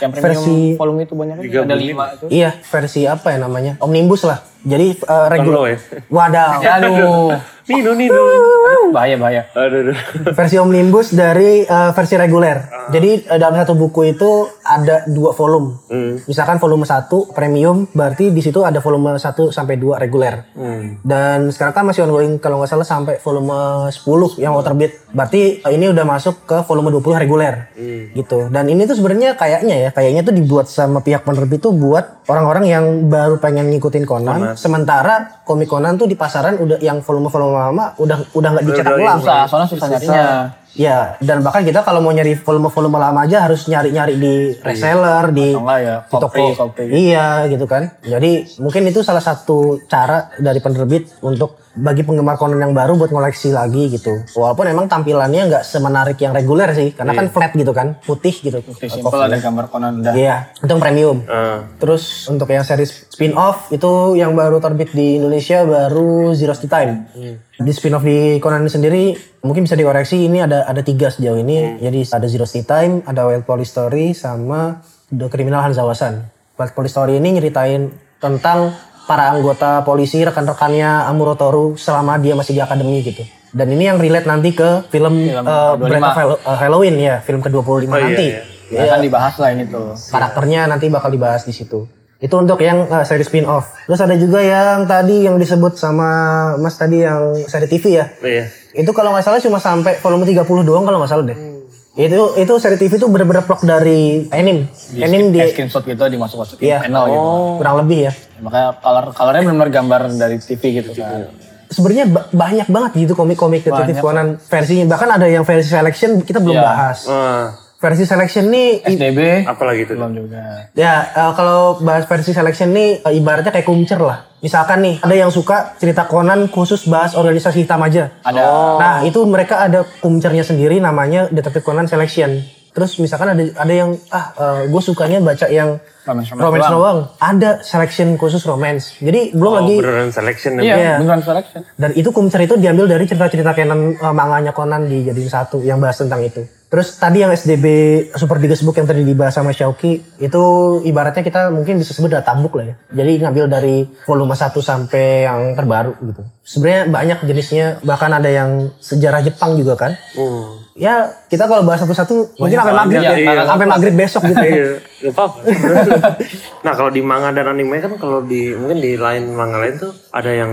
Yang premium Versi- volume itu banyak kan? ada lima itu. Iya, versi apa ya namanya? Omnibus lah. Jadi uh, reguler. ya? Wadaw. Aduh, Nino, Nino. bahaya bahaya. Aduh, aduh. versi omnibus dari uh, versi reguler. Jadi uh, dalam satu buku itu ada dua volume. Hmm. Misalkan volume 1 premium, berarti di situ ada volume 1 sampai 2 reguler. Hmm. Dan sekarang kan masih ongoing kalau nggak salah sampai volume 10 yang mau terbit. Berarti uh, ini udah masuk ke volume 20 reguler. Hmm. Gitu. Dan ini tuh sebenarnya kayaknya ya, kayaknya tuh dibuat sama pihak penerbit tuh buat orang-orang yang baru pengen ngikutin Conan. Sementara komik Conan tuh di pasaran udah yang volume-volume lama udah udah nggak dicetak ulang. Susah, soalnya susah nyarinya. Ya, dan bahkan kita kalau mau nyari volume-volume lama aja harus nyari-nyari di reseller, di, ya, di toko. Iya, gitu kan. Jadi mungkin itu salah satu cara dari penerbit untuk bagi penggemar Conan yang baru buat ngoleksi lagi gitu. Walaupun emang tampilannya nggak semenarik yang reguler sih, karena kan flat gitu kan, putih gitu. Oke, simpel ada gambar Conan udah. Iya, itu yang premium. Ah. Terus untuk yang series spin-off itu yang baru terbit di Indonesia baru Zero Stay Time. Di spin-off di Conan ini sendiri mungkin bisa dikoreksi ini ada ada tiga sejauh ini. Jadi ada Zero Stay Time, ada Wild Police Story sama The Criminal Hanzawasan. Wild Police Story ini nyeritain tentang para anggota polisi rekan-rekannya Amuro Toru selama dia masih di akademi gitu. Dan ini yang relate nanti ke film, uh, of Hall- uh, Halloween ya, film ke-25 nanti. iya, Ya, kan dibahas lah ini tuh. karakternya nanti bakal dibahas di situ. Itu untuk yang uh, seri spin off. Terus ada juga yang tadi yang disebut sama Mas tadi yang seri TV ya. Iya. Itu kalau nggak salah cuma sampai volume 30 doang kalau nggak salah deh. Itu itu seri TV itu bener-bener plot dari anime. Anime di screenshot gitu dimasuk-masukin Iya. panel gitu. kurang lebih ya. Makanya color colornya benar-benar gambar dari TV gitu kan. Sebenarnya ba- banyak banget gitu komik-komik detektif Conan versinya. Bahkan ada yang versi selection kita belum Iya. bahas. Ah, Versi selection nih SDB apa lagi tuh? belum juga. Ya, eh, kalau bahas versi selection nih eh, ibaratnya kayak kumcer lah. Misalkan nih, ada yang suka cerita Conan khusus bahas organisasi hitam aja. Ada Nah, itu mereka ada kumcernya sendiri namanya Detective Conan Selection. Terus misalkan ada ada yang ah gue sukanya baca yang romance romance doang. Ada selection khusus romance. Jadi belum Oh, lagi beneran selection ya? Iya, Iya. beneran selection. dan itu kumcer itu diambil dari cerita-cerita canon eh, manganya Conan dijadiin satu yang bahas tentang itu. Terus tadi yang SDB Super Digas Book yang tadi dibahas sama Shauki itu ibaratnya kita mungkin bisa sebut databook lah ya. Jadi ngambil dari volume 1 sampai yang terbaru gitu. Sebenarnya banyak jenisnya bahkan ada yang sejarah Jepang juga kan. Hmm. Ya kita kalau bahas satu-satu mungkin sampai maghrib Iya, ya. iya. Sampai maghrib besok gitu. Iya, nggak apa-apa. nah kalau di manga dan anime kan kalau di mungkin di lain manga lain tuh ada yang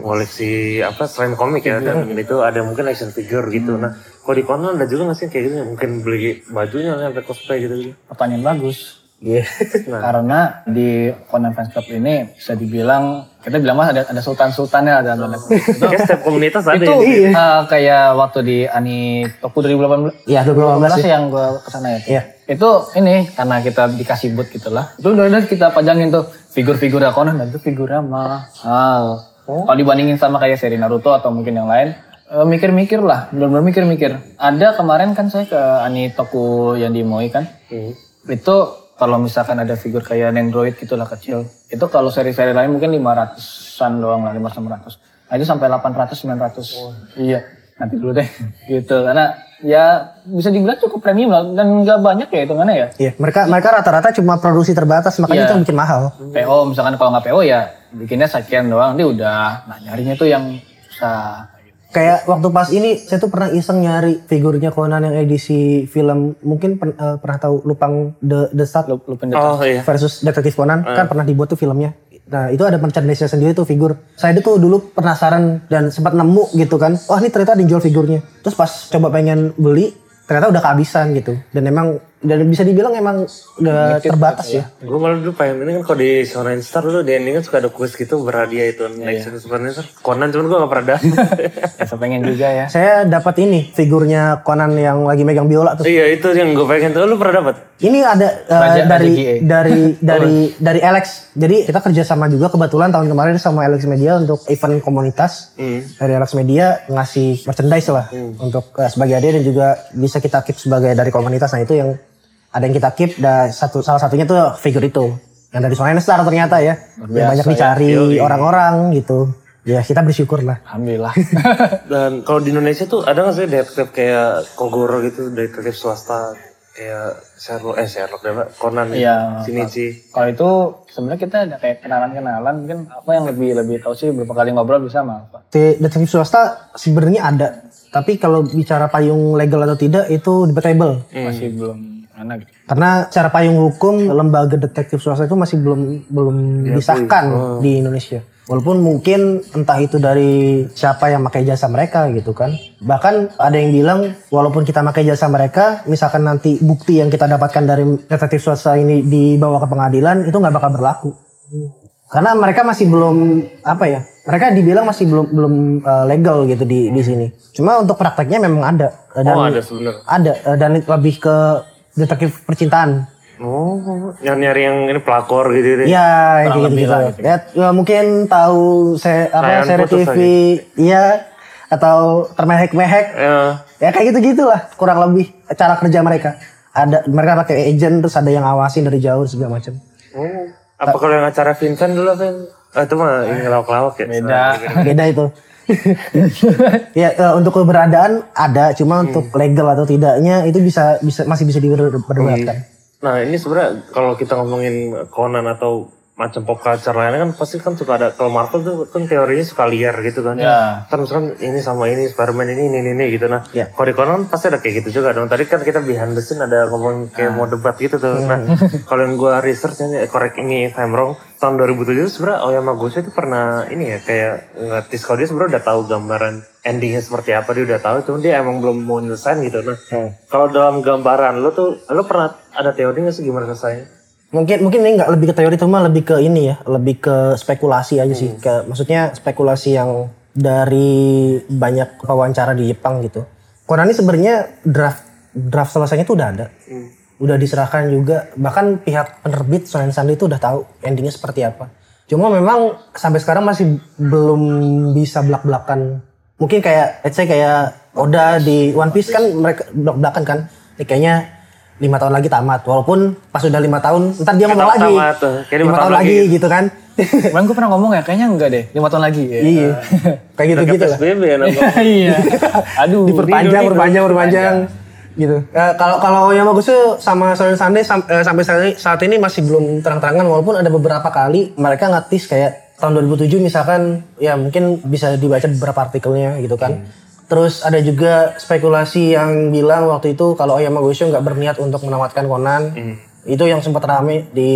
koleksi apa selain komik ya dan itu ada mungkin action figure gitu. Nah kalau di Conan ada juga nggak sih kayak gitu mungkin beli bajunya lah, sampai cosplay gitu gitu. Pertanyaan bagus. Iya. Karena di Conan Fans Club ini bisa dibilang kita bilang mas ada ada sultan-sultannya ada ada. Itu, Kayak setiap komunitas ada itu ya. eh, kayak waktu di Ani Toku 2018 Iya 2018 ya. yang gue ke sana ya. Iya. Itu ini karena kita dikasih boot gitu lah. Itu udah udah kita pajangin tuh figur-figur Conan dan itu figurnya mahal. Kalau dibandingin sama kayak seri Naruto atau mungkin yang lain, eh, mikir-mikir lah, benar-benar mikir-mikir. Ada kemarin kan saya ke Ani Toku yang di Moi kan, Hmm. itu kalau misalkan ada figur kayak Nendroid gitu lah kecil, itu kalau seri-seri lain mungkin 500-an doang lah, 500 Nah itu sampai 800 900. Iya. Nanti dulu deh. gitu. Karena ya bisa dibilang cukup premium lah dan nggak banyak ya hitungannya ya. Iya, mereka mereka rata-rata cuma produksi terbatas makanya Iya. itu yang bikin mahal. PO misalkan kalau nggak PO ya bikinnya sekian doang nanti udah nah nyarinya tuh yang susah. Kayak waktu pas ini saya tuh pernah iseng nyari figurnya Conan yang edisi film mungkin pen- eh, pernah tahu Lupang The The Stat Lu, lu pendek. Oh iya. versus Detektif Conan kan pernah dibuat tuh filmnya. Nah itu ada merchandise sendiri tuh figur. Saya itu dulu penasaran dan sempat nemu gitu kan. Wah ini ternyata dijual figurnya. Terus pas coba pengen beli ternyata udah kehabisan gitu. Dan emang dan bisa dibilang emang udah terbatas ya. Gue malah dulu pengen ini kan kalau di Shonen Star dulu di ending kan suka ada quiz gitu berhadiah itu next itu Shonen Star. Conan cuman gue gak pernah dapet. Biasa pengen juga ya. Saya dapat ini figurnya Conan yang lagi megang biola tuh. iya itu yang gue pengen tuh. Lu pernah dapet? Ini ada eh, Raja- dari Raja GA. dari dari dari Alex. Jadi kita kerjasama juga kebetulan tahun kemarin sama Alex Media untuk event komunitas. Dari Alex Media ngasih merchandise lah untuk eh, sebagai hadiah dan juga bisa kita keep sebagai dari komunitas. Nah itu yang ada yang kita keep. Dan satu salah satunya tuh figur itu yang dari Shonen Star ternyata ya. Yang banyak dicari orang-orang gitu. Ya kita bersyukur lah. Alhamdulillah. Dan kalau di Indonesia tuh ada gak sih detektif kayak Kogoro gitu, detektif swasta kayak Sherlock, eh Sherlock deh Pak, Conan, Iya. Shinichi. kalau itu sebenarnya kita ada kayak kenalan-kenalan mungkin apa yang lebih lebih tahu sih beberapa kali ngobrol bisa sama apa. Di detektif swasta sebenarnya ada. Tapi kalau bicara payung legal atau tidak itu debatable. Masih belum gitu. Karena secara payung hukum lembaga detektif swasta itu masih belum belum disahkan di Indonesia. Walaupun mungkin entah itu dari siapa yang pakai jasa mereka gitu kan. Bahkan ada yang bilang walaupun kita pakai jasa mereka, misalkan nanti bukti yang kita dapatkan dari detektif swasta ini dibawa ke pengadilan itu nggak bakal berlaku. Karena mereka masih belum apa ya? Mereka dibilang masih belum belum uh, legal gitu di di sini. Cuma untuk prakteknya memang ada dan Oh ada sebenarnya. ada uh, dan lebih ke detektif percintaan. Oh, yang nyari yang ini pelakor gitu deh. Iya, gitu lebih gitu. lah gitu. Ya, ya, mungkin tahu saya apa Layan seri TV, iya atau termehek-mehek. Ya. Ya kayak gitu gitulah kurang lebih cara kerja mereka. Ada mereka pakai agent terus ada yang awasin dari jauh segala macam. Oh. Apa kalau yang acara Vincent dulu apa? Ah, itu mah ini lawak-lawak ya. Beda. Beda itu. ya eh, untuk keberadaan ada, cuma untuk legal atau tidaknya itu bisa bisa masih bisa diperdebatkan. Nah ini sebenarnya kalau kita ngomongin Conan atau macam pop culture lainnya kan pasti kan suka ada kalau Marvel tuh kan teorinya suka liar gitu kan. Ya. Kan misalkan ini sama ini Spiderman ini ini ini, gitu nah. Ya. Kalau di Conan pasti ada kayak gitu juga dong. Tadi kan kita behind the scene ada ngomong kayak mau debat gitu tuh. Nah kalau yang gue research ini correct ini if I'm wrong tahun 2007 itu sebenarnya Oyama Gosho itu pernah ini ya kayak ngetis kalau dia sebenarnya udah tahu gambaran endingnya seperti apa dia udah tahu cuma dia emang belum mau nyelesain gitu nah kalau dalam gambaran lo tuh lo pernah ada teori nggak sih gimana selesainya Mungkin mungkin ini nggak lebih ke teori cuma lebih ke ini ya, lebih ke spekulasi aja sih. Ke, maksudnya spekulasi yang dari banyak wawancara di Jepang gitu. Conan ini sebenarnya draft draft selesainya tuh udah ada. Udah diserahkan juga. Bahkan pihak penerbit Shonen Sunday itu udah tahu endingnya seperti apa. Cuma memang sampai sekarang masih belum bisa belak-belakan. Mungkin kayak let's say kayak Oda di One Piece kan mereka belak-belakan kan. Ini kayaknya lima tahun lagi tamat. Walaupun pas udah lima tahun, ntar dia ngomong lagi. tamat tuh. Kayak lima, tahun, lagi gitu kan. Kemarin gue pernah ngomong ya, kayaknya enggak deh, lima tahun lagi. Ya. iya. Kayak gitu-gitu lah. PSBB ya iya. Aduh. Diperpanjang, perpanjang, perpanjang. Gitu. Eh, kalau kalau Yamaguchi sama Shonen Sunday sam- eh, sampai saat ini, saat ini masih belum terang-terangan walaupun ada beberapa kali mereka ngatis kayak tahun 2007 misalkan ya mungkin bisa dibaca beberapa artikelnya gitu kan. Terus ada juga spekulasi yang bilang waktu itu kalau Oyama Gosho nggak berniat untuk menamatkan Conan. Itu yang sempat rame di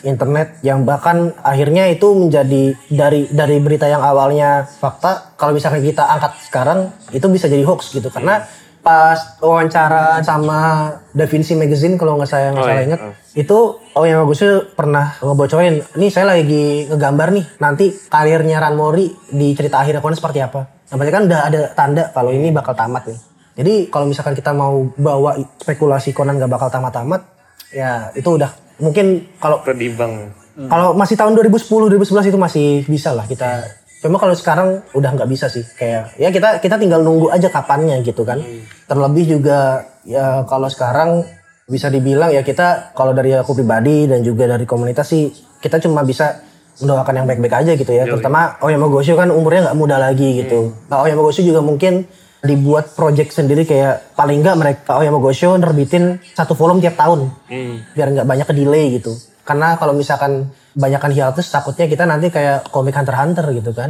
internet yang bahkan akhirnya itu menjadi dari dari berita yang awalnya fakta kalau misalkan kita angkat sekarang itu bisa jadi hoax gitu karena pas wawancara sama Da Vinci Magazine kalau nggak saya nggak Oh, salah iya. ingat itu Oyama Gosho pernah ngebocorin nih saya lagi ngegambar nih nanti karirnya Ranmori di cerita akhir Conan seperti apa berarti kan udah ada tanda kalau ini bakal tamat nih. Jadi kalau misalkan kita mau bawa spekulasi Conan gak bakal tamat-tamat ya itu udah mungkin kalau Kedibang. kalau masih tahun 2010 2011 itu masih bisa lah kita. Cuma kalau sekarang udah nggak bisa sih. Kayak ya kita kita tinggal nunggu aja kapannya gitu kan. Terlebih juga ya kalau sekarang bisa dibilang ya kita kalau dari aku pribadi dan juga dari komunitas sih kita cuma bisa mendoakan yang baik-baik aja gitu ya. Terutama Oyama Gosho kan umurnya nggak muda lagi gitu. Nah Oyama Gosho juga mungkin dibuat project sendiri kayak paling nggak mereka oh ya mau show nerbitin satu volume tiap tahun. Hmm. biar nggak banyak ke delay gitu. Karena kalau misalkan banyakkan hiatus takutnya kita nanti kayak komik Hunter Hunter gitu kan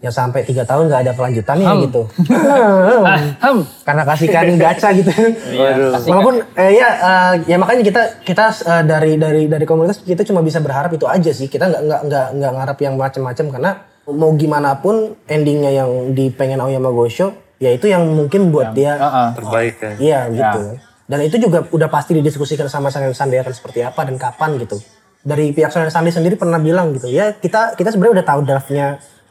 yang sampai tiga tahun nggak ada kelanjutannya gitu Ah, karena kasihkan gacha gitu Waduh. walaupun eh, ya eh, ya makanya kita kita eh, dari dari dari komunitas kita cuma bisa berharap itu aja sih kita nggak nggak nggak nggak ngarap yang macam-macam karena mau gimana pun endingnya yang di pengen Aoyama Gosho ya itu yang mungkin buat dia Ah, ah. Terbaik kan. Iya gitu. Dan itu juga udah pasti didiskusikan sama Sangai Sandi akan seperti apa dan kapan gitu. Dari pihak Sandi sendiri pernah bilang gitu ya kita kita sebenarnya udah tahu draftnya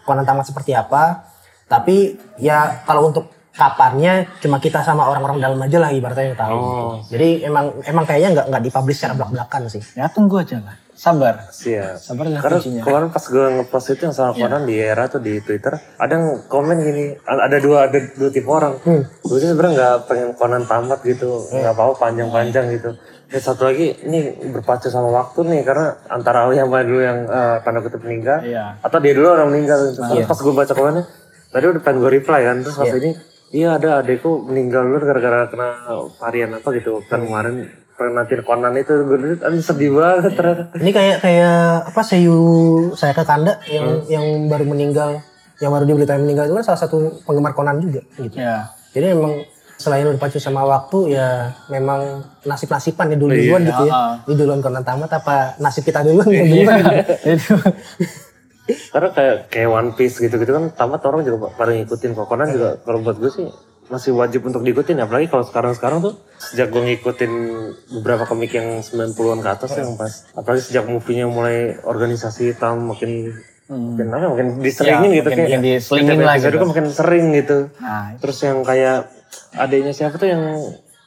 Conan tamat seperti apa. Tapi ya kalau untuk kapannya cuma kita sama orang-orang dalam aja lah ibaratnya yang tahu. gitu. Jadi emang emang kayaknya nggak nggak dipublish secara belak-belakan sih. Ya tunggu aja lah. Sabar. Siap. Sabar lah Karena kuncinya. kemarin pas gue ngepost itu yang sama Conan di era tuh di Twitter, ada yang komen gini, ada dua ada dua tipe orang. Gue sih sebenarnya nggak pengen Conan tamat gitu, nggak apa-apa panjang-panjang gitu. Ya satu lagi ini berpacu sama waktu nih karena antara Aoyama dulu yang eh, tanda kutip meninggal, Iya. atau dia dulu orang meninggal. gitu. Terus Pas gue baca komennya, tadi udah pengen gue reply kan, terus pas ini, iya ada adekku meninggal dulu gara-gara kena varian apa gitu kan kemarin penantian Conan itu gue aduh sedih banget ternyata. Ini kayak kayak apa Seiyu saya ke Kanda yang yang baru meninggal yang baru diberitain meninggal itu kan salah satu penggemar Conan juga gitu. Ya. Jadi memang selain udah dipacu sama waktu ya memang nasib-nasiban ya dulu duluan gitu ya. Ah. Ini duluan Conan tamat apa nasib kita duluan yang duluan. Itu. Karena kayak kayak One Piece gitu-gitu kan tamat orang juga pada ngikutin kok. Conan juga kalau buat gue sih masih wajib untuk diikutin apalagi kalau sekarang-sekarang tuh sejak gue ngikutin beberapa komik yang 90-an ke atas yang pas apalagi sejak movie-nya mulai organisasi hitam makin makin apa ya, makin diseringin Ya, gitu makin- kayak makin diselingin episode gitu. kan makin sering gitu Nah, terus yang kayak adanya siapa tuh yang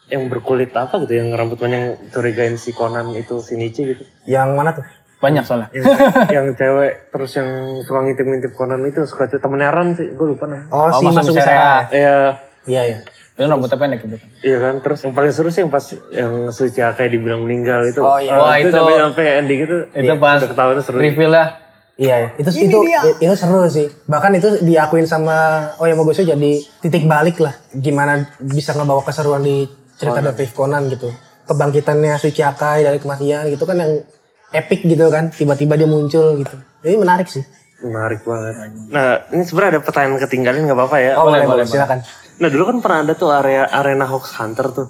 yang berkulit apa gitu yang rambut panjang curigain si Conan itu si Nichi gitu yang mana tuh? banyak soalnya. yang, yang cewek terus yang suka ngintip-ngintip Conan itu suka temennya Ran sih gue lupa namanya Oh, si Masuk. Misera. iya Iya iya. Itu rambutnya pendek gitu. iya kan terus yang paling seru sih yang pas yang Suci kayak dibilang meninggal itu Oh, iya. Wah, itu itu- sampai sampai ending itu Itu pas udah ketahuan seru reveal ya. Iya, itu itu itu seru sih. Bahkan itu diakuin sama Oh ya Mogosho jadi titik balik lah gimana bisa ngebawa keseruan di cerita Detektif Conan gitu. Kebangkitannya Suci Akai dari kematian gitu kan yang epic gitu kan. Tiba-tiba dia muncul gitu. Jadi menarik sih. menarik banget nah ini sebenarnya ada pertanyaan ketinggalan nggak apa-apa ya Oh, boleh, boleh, boleh, silakan. Nah dulu kan pernah ada tuh area arena Hoax Hunter tuh.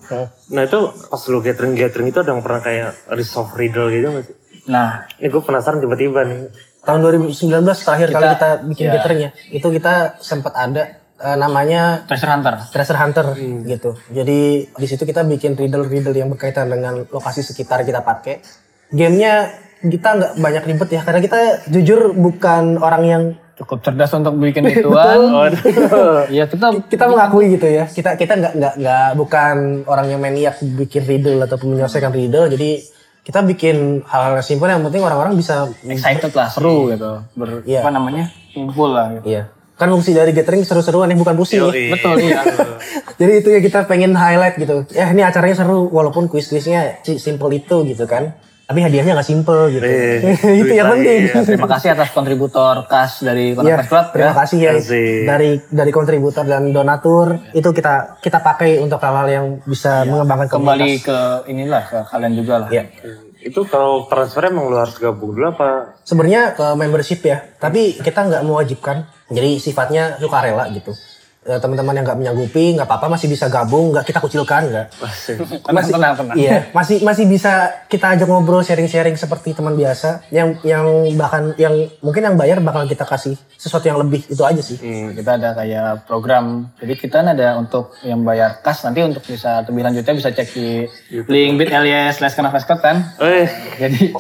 Nah itu pas lu gathering gathering itu ada yang pernah kayak resolve riddle gitu nggak sih? Nah, Ini gue penasaran tiba-tiba nih. Tahun 2019 terakhir kali kita bikin ya. gathering ya. Itu kita sempat ada eh, namanya Treasure Hunter. Treasure Hunter gitu. Jadi di situ kita bikin riddle-riddle yang berkaitan dengan lokasi sekitar kita pakai. Gamenya kita nggak banyak ribet ya karena kita jujur bukan orang yang Cukup cerdas untuk bikin gituan. Iya, kita kita mengakui gitu ya. Kita kita nggak nggak nggak bukan orang yang maniak bikin riddle ataupun menyelesaikan riddle. Jadi kita bikin hal-hal yang simpel yang penting orang-orang bisa excited lah, seru gitu. Ber, Iya. apa namanya? Kumpul lah gitu. Iya. Kan fungsi dari gathering seru-seruan ya bukan pusing ya. Betul, iya. Jadi itu ya kita pengen highlight gitu. Ya ini acaranya seru walaupun kuis-kuisnya si- simple itu gitu kan. Tapi hadiahnya nggak simple gitu. Iya, itu yang penting. lagi, Terima kasih atas kontributor kas dari Iya, Konak Club terima ya. kasih ya dari dari kontributor dan donatur itu kita kita pakai untuk hal-hal yang bisa mengembangkan Kembali komunitas. ke inilah ke kalian juga lah. Iya. Itu kalau transfer emang lu harus gabung dulu apa? Sebenarnya ke membership ya, tapi kita nggak mewajibkan. Jadi sifatnya sukarela gitu. Eh, Teman-teman yang nggak menyanggupi nggak apa-apa masih bisa gabung, nggak kita kucilkan nggak. Tenang, tenang, tenang. Iya, masih masih bisa kita ajak ngobrol sharing-sharing seperti teman biasa. Yang yang bahkan yang mungkin yang bayar bakal kita kasih sesuatu yang lebih itu aja sih. Hmm, kita ada kayak program. Jadi kita ada untuk yang bayar kas nanti untuk bisa lebih lanjutnya bisa cek di link bit.ly slash kan. Eh, Jadi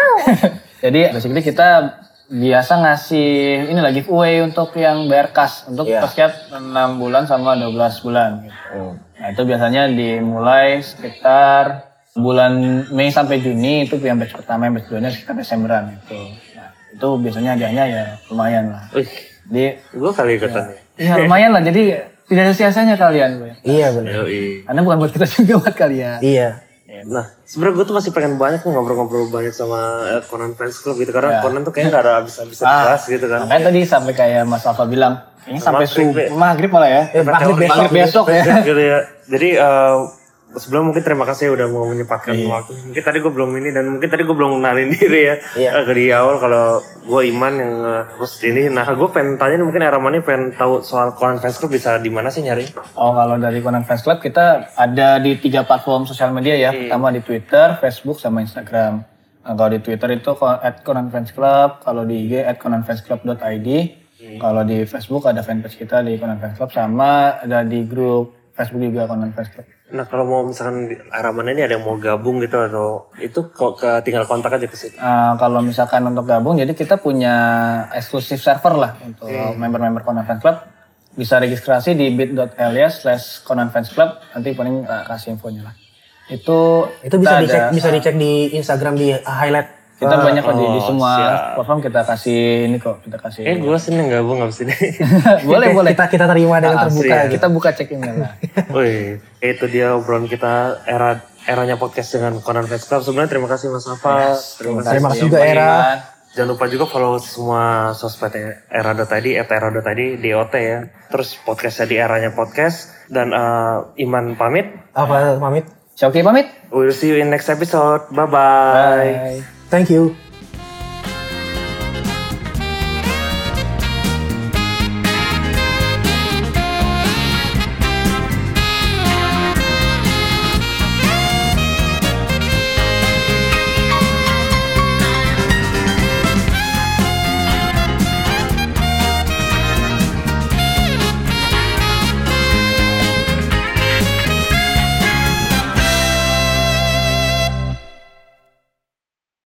jadi basically kita biasa ngasih ini lagi giveaway untuk yang bayar kas untuk Iya. setiap 6 bulan sama 12 bulan gitu. Nah, itu biasanya dimulai sekitar bulan Mei sampai Juni itu yang batch pertama, yang batch keduanya sekitar Desemberan gitu. Nah, itu biasanya hadiahnya ya lumayan lah. wih, Jadi gue kali ikutan ya. ya lumayan lah. Jadi tidak ada sia-sianya kalian. Boy. Iya benar. Karena bukan buat kita juga buat kalian. Iya. Ya. Nah, sebenarnya gue tuh masih pengen banyak nih ngobrol-ngobrol banyak sama eh, Conan Fans Club gitu karena Ya. Conan tuh kayaknya gak ada habis-habis Ah. dibahas gitu kan. Makanya tadi sampai kayak Mas Alfa bilang, kayaknya sampai Maghrib, subuh, maghrib malah ya. Eh, maghrib besok. Maghrib besok ya. gitu ya. Jadi eh, sebelum mungkin terima kasih udah mau menyempatkan Iya. waktu. Mungkin tadi gue belum ini dan mungkin tadi gue belum kenalin diri ya. Iya. Eh, di awal kalau gue Iman yang eh, host ini. Nah gue pengen tanya nih, mungkin Eramani pengen tahu soal Conan Fans Club bisa di mana sih nyari? Oh kalau dari Conan Fans Club kita ada di tiga platform sosial media ya. Pertama di Twitter, Facebook, sama Instagram. Nah, kalau di Twitter itu at Conan Fans Club, kalau di IG at conanfansclub.id. Kalau di Facebook ada fanpage kita di Conan Fans Club sama ada di grup Facebook juga Fans Club. Nah kalau mau misalkan di Eramani ini ada yang mau gabung gitu atau itu kok ke, tinggal kontak aja ke situ. Uh, kalau misalkan untuk gabung, jadi kita punya eksklusif server lah untuk member-member Conan Fans Club. Bisa registrasi di bit.ly slash Conan Fans Club. Nanti paling uh, kasih infonya lah. Itu Itu bisa dicek ada- bisa dicek di Instagram di highlight. Kita banyak kok di, di oh, semua siap. platform kita kasih ini kok kita kasih. Eh gue seneng gabung abis ini. boleh boleh. Kita kita terima dengan Ah, terbuka. ya. Kita buka check email lah. Wih, itu dia obrolan kita era eranya podcast dengan Conan Fans Club. Sebenarnya terima kasih Mas Alfa. terima kasih. Terima kasih juga Mas Era. Iman. Jangan lupa juga follow semua sosmednya era tadi, at era tadi, DOT ya. Terus podcastnya di eranya podcast. Dan eh, Iman pamit. Apa pamit? Syauki pamit. We'll see you in next episode. Bye-bye. Bye. Thank you.